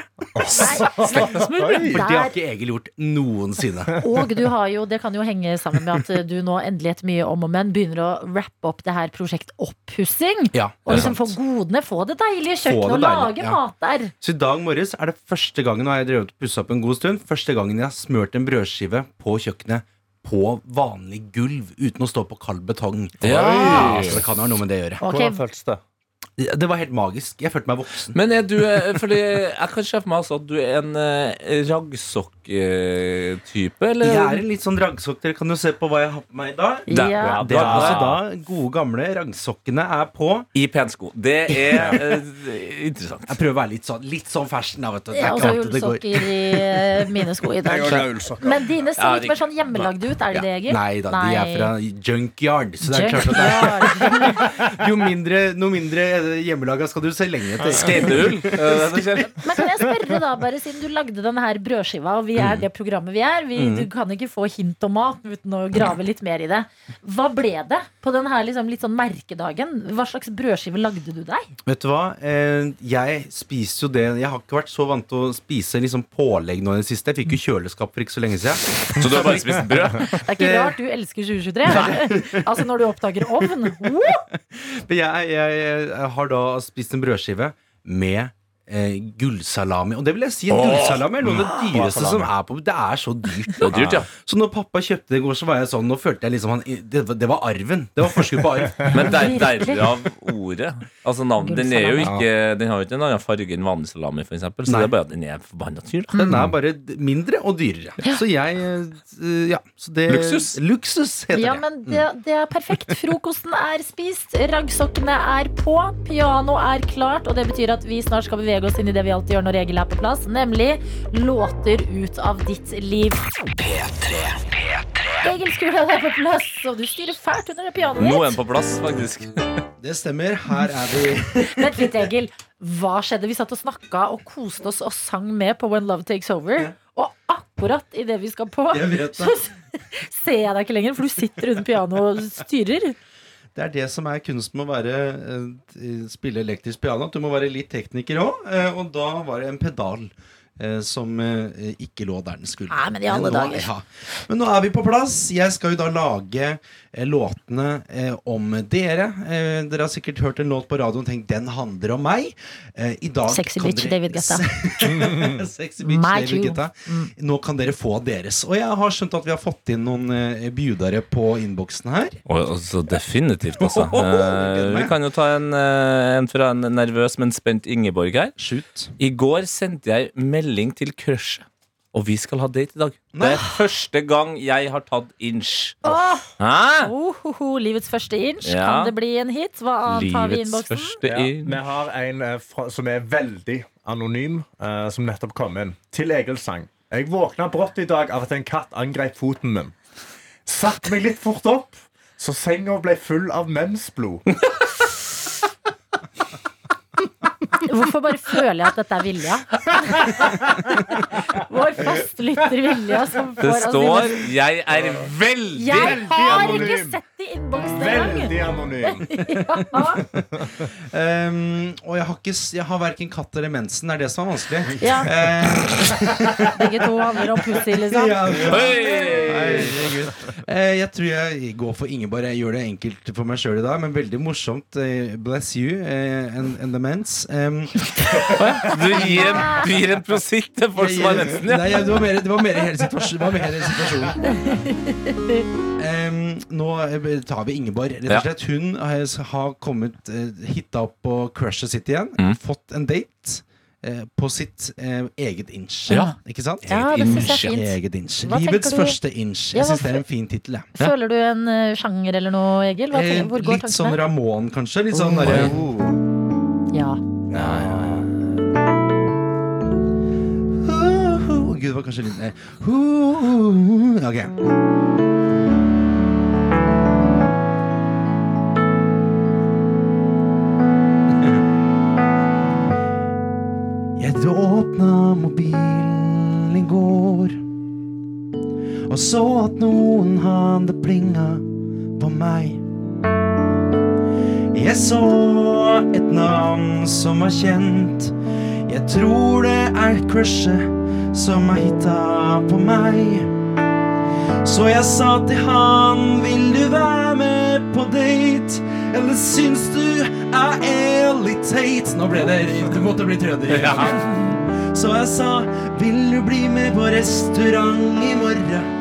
smørbrød? For det har ikke Egil gjort noensinne. Og du har jo, det kan jo henge sammen med at du nå endelig etter mye om og men begynner å rappe opp det her prosjekt oppussing. Ja, Og liksom få godene, få det deilige kjøkkenet det og lage ja. mat der. Så i dag morges er det første gangen Nå har jeg drevet og pussa opp en god stund. Første gangen jeg har smørt en brødskive på kjøkkenet på vanlig gulv uten å stå på kald betong. Ja. Så det kan ha noe med det å gjøre. Okay. Hvordan føltes det? Det var helt magisk. Jeg følte meg voksen. Men er du eh, Fordi jeg kan se for meg altså at du er en eh, raggsokktype, eller? Jeg er en litt sånn raggsokk. Dere kan jo se på hva jeg har på meg i dag. Da- Ja. Det er altså da gode gamle raggsokkene er på. I pensko. Det er *laughs* eh, interessant. Jeg prøver å være litt sånn, litt sånn fashion. Da, vet du. Det Jeg er har ikke også alltid det går. ullsokker i eh, mine sko i *laughs* dag. Men dine ser Ja, litt det- mer sånn hjemmelagde ut, er det det, Egil? Nei da, de er fra junkyard. Så det er klart at det er, *laughs* jo mindre, noe mindre hjemmelaga skal du se lenge etter. Eh, skjer. *laughs* Men kan jeg spørre da, bare siden du lagde denne her brødskiva, og vi er det programmet vi er, vi, Mm. du kan ikke få hint om mat uten å grave litt mer i det. Hva ble det på den her liksom, litt sånn merkedagen? Hva slags brødskive lagde du deg? Vet du hva? Eh, jeg spiser jo det Jeg har ikke vært så vant til å spise liksom pålegg nå i det siste. Jeg fikk jo kjøleskap for ikke så lenge siden. Så du har bare spist brød? *laughs* Det er ikke rart du elsker 2023. altså når du oppdager ovn. *laughs* Men jeg, jeg, jeg har da spist en brødskive med eh, gullsalami. Og det vil jeg si, en gullsalami er noe av det Mm. dyreste som er på Det er så dyrt. Det er dyrt, ja. Så når pappa kjøpte det i går, så var jeg sånn Nå følte jeg liksom han, det, var- det var arven. Det var forskudd på arv. *laughs* Men det er deilig av ordet. Altså navn, den, er jo ikke, den har jo ikke en annen farge enn vanlig salami, for eksempel, så Nei. det er bare at den er forbanna dyr. da. Den er bare mindre og dyrere. Så jeg eh, Ja. Så det, Luksus. Luksus heter Ja, det. men det, det er perfekt. Frokosten er spist, raggsokkene er på, piano er klart, og det betyr at vi snart skal bevege oss inn i det vi alltid gjør når Egil er på plass, nemlig låter ut av ditt liv. Egil Skurdal er på plass, og du styrer fælt under det pianoet Nå er ditt. den på plass, faktisk. *laughs* Det stemmer. Her er vi. *laughs* Vent litt, Egil. Hva skjedde? Vi satt og snakka og koste oss og sang med på When Love Takes Over. Og akkurat idet vi skal på, Jeg vet så *laughs* ser jeg deg ikke lenger, for du sitter under pianoet og styrer. Det er det som er kunsten med å være, eh, spille elektrisk piano. At du må være litt tekniker òg. Og da var det en pedal eh, som eh, ikke lå der den skulle. Nei, men i alle dager. Ja. Men nå er vi på plass. Jeg skal jo da lage eh, låtene eh, om dere. Eh, dere har sikkert hørt en låt på radioen og tenkt den handler om meg. Eh, I dag Sexy kan bitch dere- David Guetta. *laughs* Sexy bitch My David. Guetta. Nå kan dere få deres. Og jeg har skjønt at vi har fått inn noen eh, bjudere på innboksen her. Og, altså, definitivt, altså. *laughs* Eh, vi kan jo ta en, eh, en fra en nervøs, men spent Ingeborg her. Shoot. I går sendte jeg melding til crushet, og vi skal ha date i dag. Det er første gang jeg har tatt inch. Åh! Hæ? Ohoho, livets første inch. Ja. Kan det bli en hit? Hva annet har vi i Livets innboksen? første Ja, inch. vi har en eh, fra, som er veldig anonym, eh, som nettopp kom inn. Til Egil sang. Jeg våkna brått i dag av at en katt angrep foten min. Satt meg litt fort opp, så senga ble full av mensblod. *laughs* Hvorfor bare føler jeg at dette er Vilja? *laughs* Vår fastlytter Vilja som får Det oss står inn- 'Jeg er veldig Jeg har anonym. ikke sett i innboksen engang! Veldig anonym. *laughs* Um, og jeg har, ikke, s- jeg har verken katt eller mensen. Det er det som er vanskelig. Ja. Eh, Begge to handler om pussy, liksom. ja, ja. Hei! Herregud. Eh, jeg tror jeg går for Ingeborg. Jeg gjør det enkelt for meg sjøl i dag, men veldig morsomt. Eh, bless you eh, and, and the mens. Du gir en, du gir en prositt til folk som har mensen, ja. Nei, ja, det var mer, det var mer hele situasjonen. Det var mer hele situasjonen. Em, nå eh, tar vi Ingeborg. Rett og slett Hun har har kommet uh, hitta opp på crushet sitt igjen. Mm. Fått en date. eh, på sitt eh, eget inch. Ja. Ikke sant? Ja, det synes jeg er fint. Eget inch. Hva Livets du- første inch. Ja, Jeg hva syns det er en fin tittel. jeg. Føler du en eh, sjanger eller noe, Egil? Hva, Eh, hvor går litt sånn tankene? Ramón, kanskje. Litt sånn Oh. derre Ja. Uh, Gud, det var kanskje litt uh, Ok. Jeg åpna mobilen i går og så at noen hadde plinga på meg. Jeg så et navn som var kjent. Jeg tror det er crushet som har hitta på meg. Så jeg sa til han, vil du være med på date? Eller syns du jeg er litt teit? Nå ble det Det måtte bli trønder. Så jeg sa, vil du bli med på restaurant i morgen?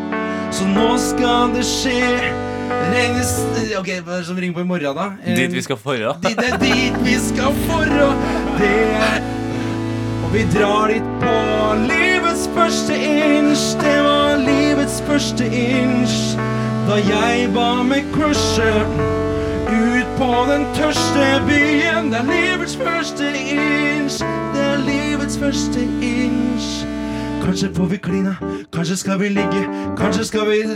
Så nå skal det skje Ok, hva er det som ringer på i morgen, da? Eh, Dit vi skal forra. *laughs* Dit er dit vi skal forra. Det er Og vi drar dit på livets første inch. Det var livets første inch da jeg ba med crushet ut på den tørste byen. Det er livets første inch. Det er livets første inch. Kanskje får vi klina, kanskje skal vi ligge, kanskje skal vi *laughs*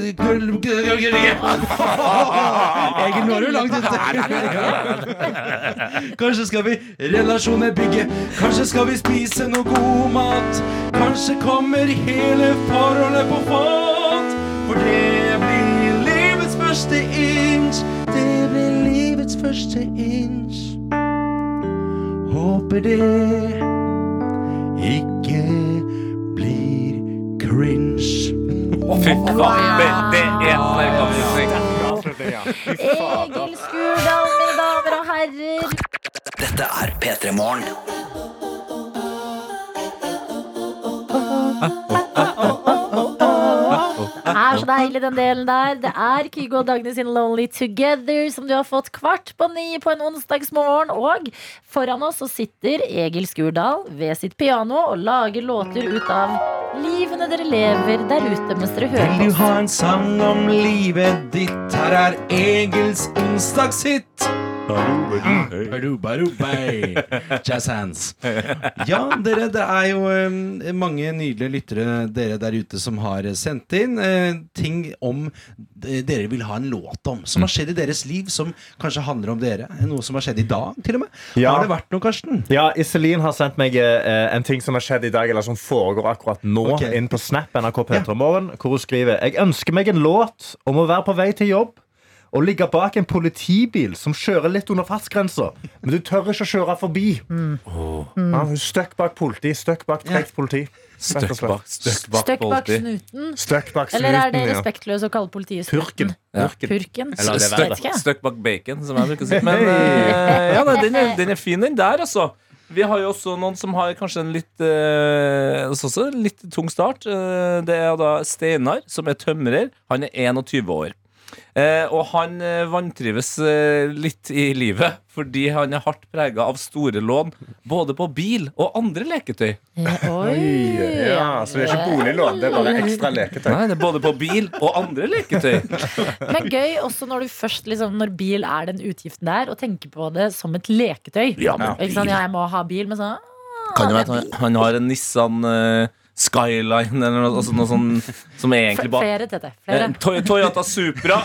Egil, nå er du langt ute. Kanskje skal vi relasjoner bygge, kanskje skal vi spise noe god mat. Kanskje kommer hele forholdet på fat. For det blir livets første inch. Det blir livets første inch. Håper det ikke cringe. Fy faen, det, det er sterk Egil Skurdal, mine damer og herrer. Dette er P3 Morgen. Så deilig, den delen der. Det er Kygo og Dagny sin Lonely Together som du har fått kvart på ni på en onsdagsmorgen. Og foran oss så sitter Egil Skurdal ved sitt piano og lager låter ut av livene dere lever der ute mens dere hører Vil du ha en sang om livet ditt? Her er Egils onsdagshit. Jazz hands. Ja, dere, det er jo mange nydelige lyttere dere der ute som har sendt inn ting om dere vil ha en låt om. Som har skjedd i deres liv, som kanskje handler om dere. Noe som har skjedd i dag, til og med. Ja. Har det vært noe, Karsten? Ja, Iselin har sendt meg en ting som har skjedd i dag, eller som foregår akkurat nå, okay. inn på Snap NRK P3morgen, hvor hun skriver Jeg ønsker meg en låt om å være på vei til jobb og ligge bak en politibil som kjører litt under fartsgrensa, men du tør ikke å kjøre forbi. Mm. Oh. Mm. Ja, støkk bak politi, støkk bak tregt politi. Støkk bak, støkk bak Støkk bak snuten. Støkk bak Eller er det respektløst å kalle politiet snuten? Purken. Ja. Purken. Purken? Eller det Støkk, støkk bak bacon, som jeg bruker å si. Men eh, ja, nei, den, er, den er fin, den der, altså. Vi har jo også noen som har kanskje en litt eh, altså også litt tung start. Eh, det er da Steinar, som er tømrer. Han er 21 år. Eh, og han eh, vantrives eh, litt i livet fordi han er hardt prega av store lån både på bil og andre leketøy. *laughs* Oi. Ja, så det er ikke boliglån, det er bare ekstra leketøy. Nei, det er både på bil og andre leketøy. *laughs* Men gøy også når du først liksom, Når bil er den utgiften der, og tenker på det som et leketøy. Ja, men Ikke sant? Ja, jeg må ha bil, men sånn Kan jo være at han, han har en Nissan eh, Skyline eller noe, altså noe sånn som er egentlig bare Flere, Tete. Flere. Eh, Toy- Toyota Supra.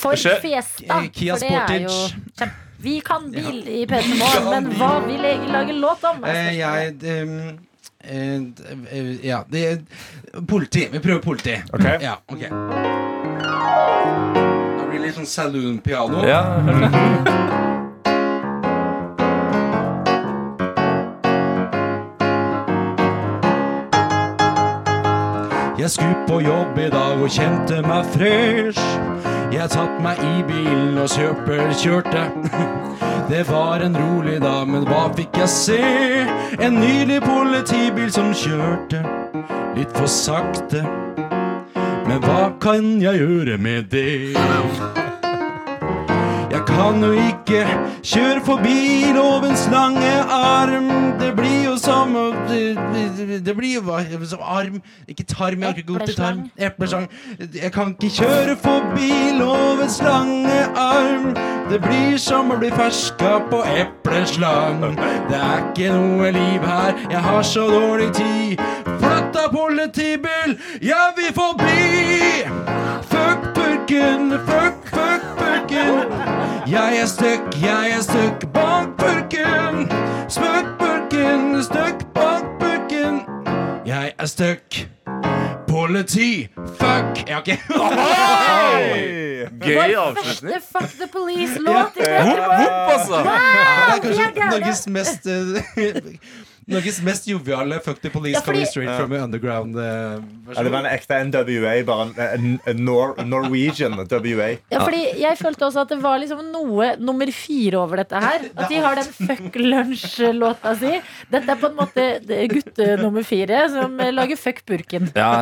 For Fiesta. Eh, Kia jo Sportage. Vi kan bil i P3 Morgen, men hva vil jeg lage låt om? Eh, jeg ehm, eh, eh, Ja, det er politi. Vi prøver politi. Ok. Ja, ok. Det blir litt sånn saloon-piano. Ja, Jeg skulle på jobb i dag og kjente meg fresh. Jeg satt meg i bilen og kjørte. *laughs* Det var en rolig dag, men hva fikk jeg se? En nylig politibil som kjørte litt for sakte. Men hva kan jeg gjøre med det? Kan jo ikke kjøre forbi lovens lange arm. Det blir jo som Det, det blir jo hva- som arm Ikke tarm, jeg har ikke god til tarm. Epleslang. Jeg kan ikke kjøre forbi lovens lange arm. Det blir som å bli ferska på epleslang. Det er ikke noe liv her, jeg har så dårlig tid. Flytta politibil, jeg vil forbi! Purken, fuck, fuck purken. Jeg er stuck, jeg er stuck bak purken. Spøk purken, stuck bak purken. Jeg er stuck. Politi, fuck Jeg har ikke Gøy avslutning. første Fuck the Police-låt i altså. Det er kanskje er. Norges mest eh, Norges mest joviale Fuck the Police Ja, fordi- coming straight from Ja, det var en ekte NWA, bare en, en, en Nor Norwegian WA. Ja, fordi jeg følte også at det var liksom noe nummer fire over dette her. At de har den fuck lunsj-låta si. Dette er på en måte det gutte nummer fire som lager fuck purken. Ja,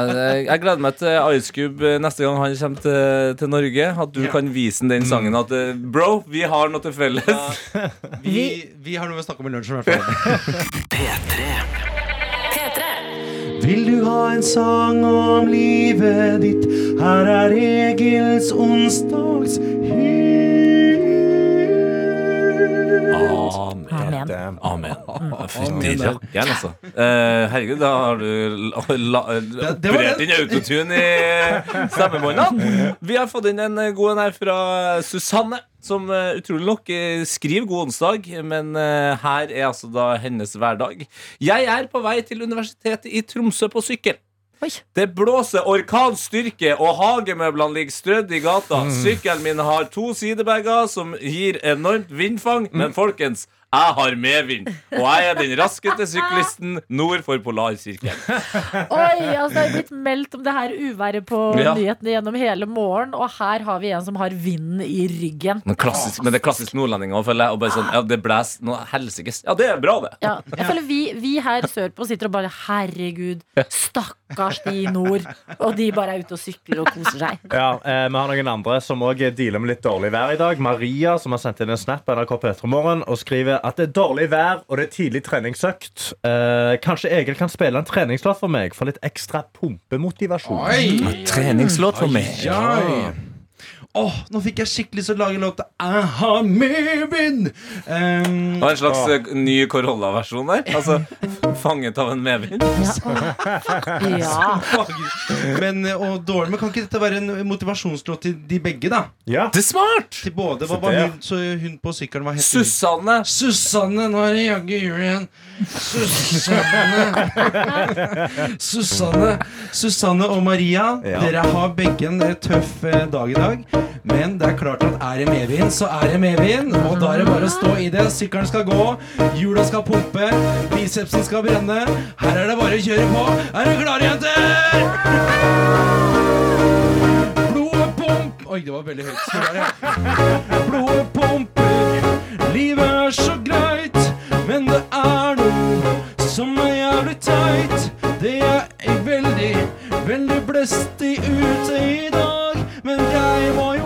jeg gleder meg til Ice Cube eh, neste gang han kommer til, til Norge. At du kan vise den sangen. At eh, bro, vi har noe til felles. *laughs* Vi, vi har noe å snakke om i lunsjen, i hvert fall. *laughs* Vil du ha en sang om livet ditt? Her er Egils onsdags Amen. Amen. Fytti rakkeren, altså. Eh, herregud, da har du la, la, operert inn autotune i stemmebåndene. Vi har fått inn en god en her fra Susanne. Som eh, utrolig nok eh, skriver 'God onsdag', men eh, her er altså da hennes hverdag. Jeg er på vei til Universitetet i Tromsø på sykkel. Det blåser orkanstyrke, og hagemøblene ligger strødd i gata. Sykkelen min har to sidebager som gir enormt vindfang, men folkens, jeg har medvind. Og jeg er den raskeste syklisten nord for polarsirkelen. Oi, altså Det er blitt meldt om det her uværet på Ja. nyhetene gjennom hele morgen, og her har vi en som har vinden i ryggen. Men, klassisk, men det er klassisk nordlendinger, føler jeg. Og bare sånn, ja, det blæser noe helsikes. Ja, det er bra, det. Ja, jeg føler vi, vi her sørpå sitter og bare Herregud, stakkars de i nord. Og de bare er ute og sykler og koser seg. Ja, eh, Vi har noen andre som også dealer med litt dårlig vær i dag. Maria som har sendt inn en snap på NRK P3morgen og skriver at det er dårlig vær og det er tidlig treningsøkt. Eh, kanskje Egil kan spille en treningslåt for meg for litt ekstra pumpemotivasjon. Oi! Treningslåt for meg. Oi, oi. Åh, nå fikk jeg skikkelig lyst til å lage låta Jeg har medvind! Um, var en slags å. ny Corolla-versjon der. *laughs* Altså fanget av en medvind. Ja. *laughs* Men, eh, og dårlig, men kan ikke dette være en motivasjonslåt til de begge, da? Ja. Det er smart! Til både, hva var hun, så hun på sykkelen hva het hun? Susanne. Susanne, nå er det jaggu jul igjen. Susanne. *laughs* Susanne Susanne og Maria, Ja. dere har begge en eh, tøff eh, dag i dag. Men det er klart at er det medvind, så er det medvind. Og da er det bare å stå i det. Sykkelen skal gå, hjula skal pumpe, bicepsen skal brenne. Her er det bare å kjøre på. Er dere klare, jenter? Blodet pump Oi, det var veldig høyt. Skal være. Blodet pumper, livet er så greit, men det er noe som er jævlig teit. Det er veldig, veldig blestig ute i dag, men jeg må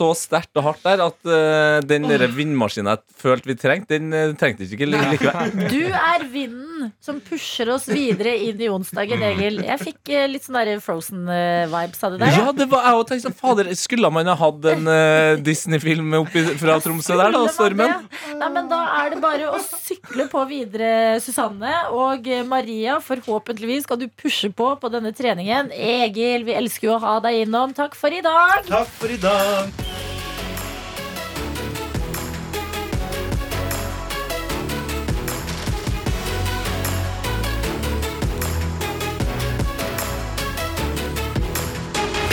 så sterkt og hardt der at uh, den der vindmaskinen jeg følte vi trengte, den uh, trengte ikke likevel. *laughs* Du er vinden som pusher oss videre inn i onsdagen, Egil. Jeg fikk uh, litt sånn Frozen-vibes av det der. Ja, det var jeg òg tenkte sånn, Fader, skulle man ha hatt en Disney-film fra Tromsø der, da? Stormen? Nei, men Da er det bare å sykle på videre, Susanne. Og Maria, forhåpentligvis skal du pushe på på denne treningen. Egil, vi elsker jo å ha deg innom. Takk for i dag. Takk for i dag.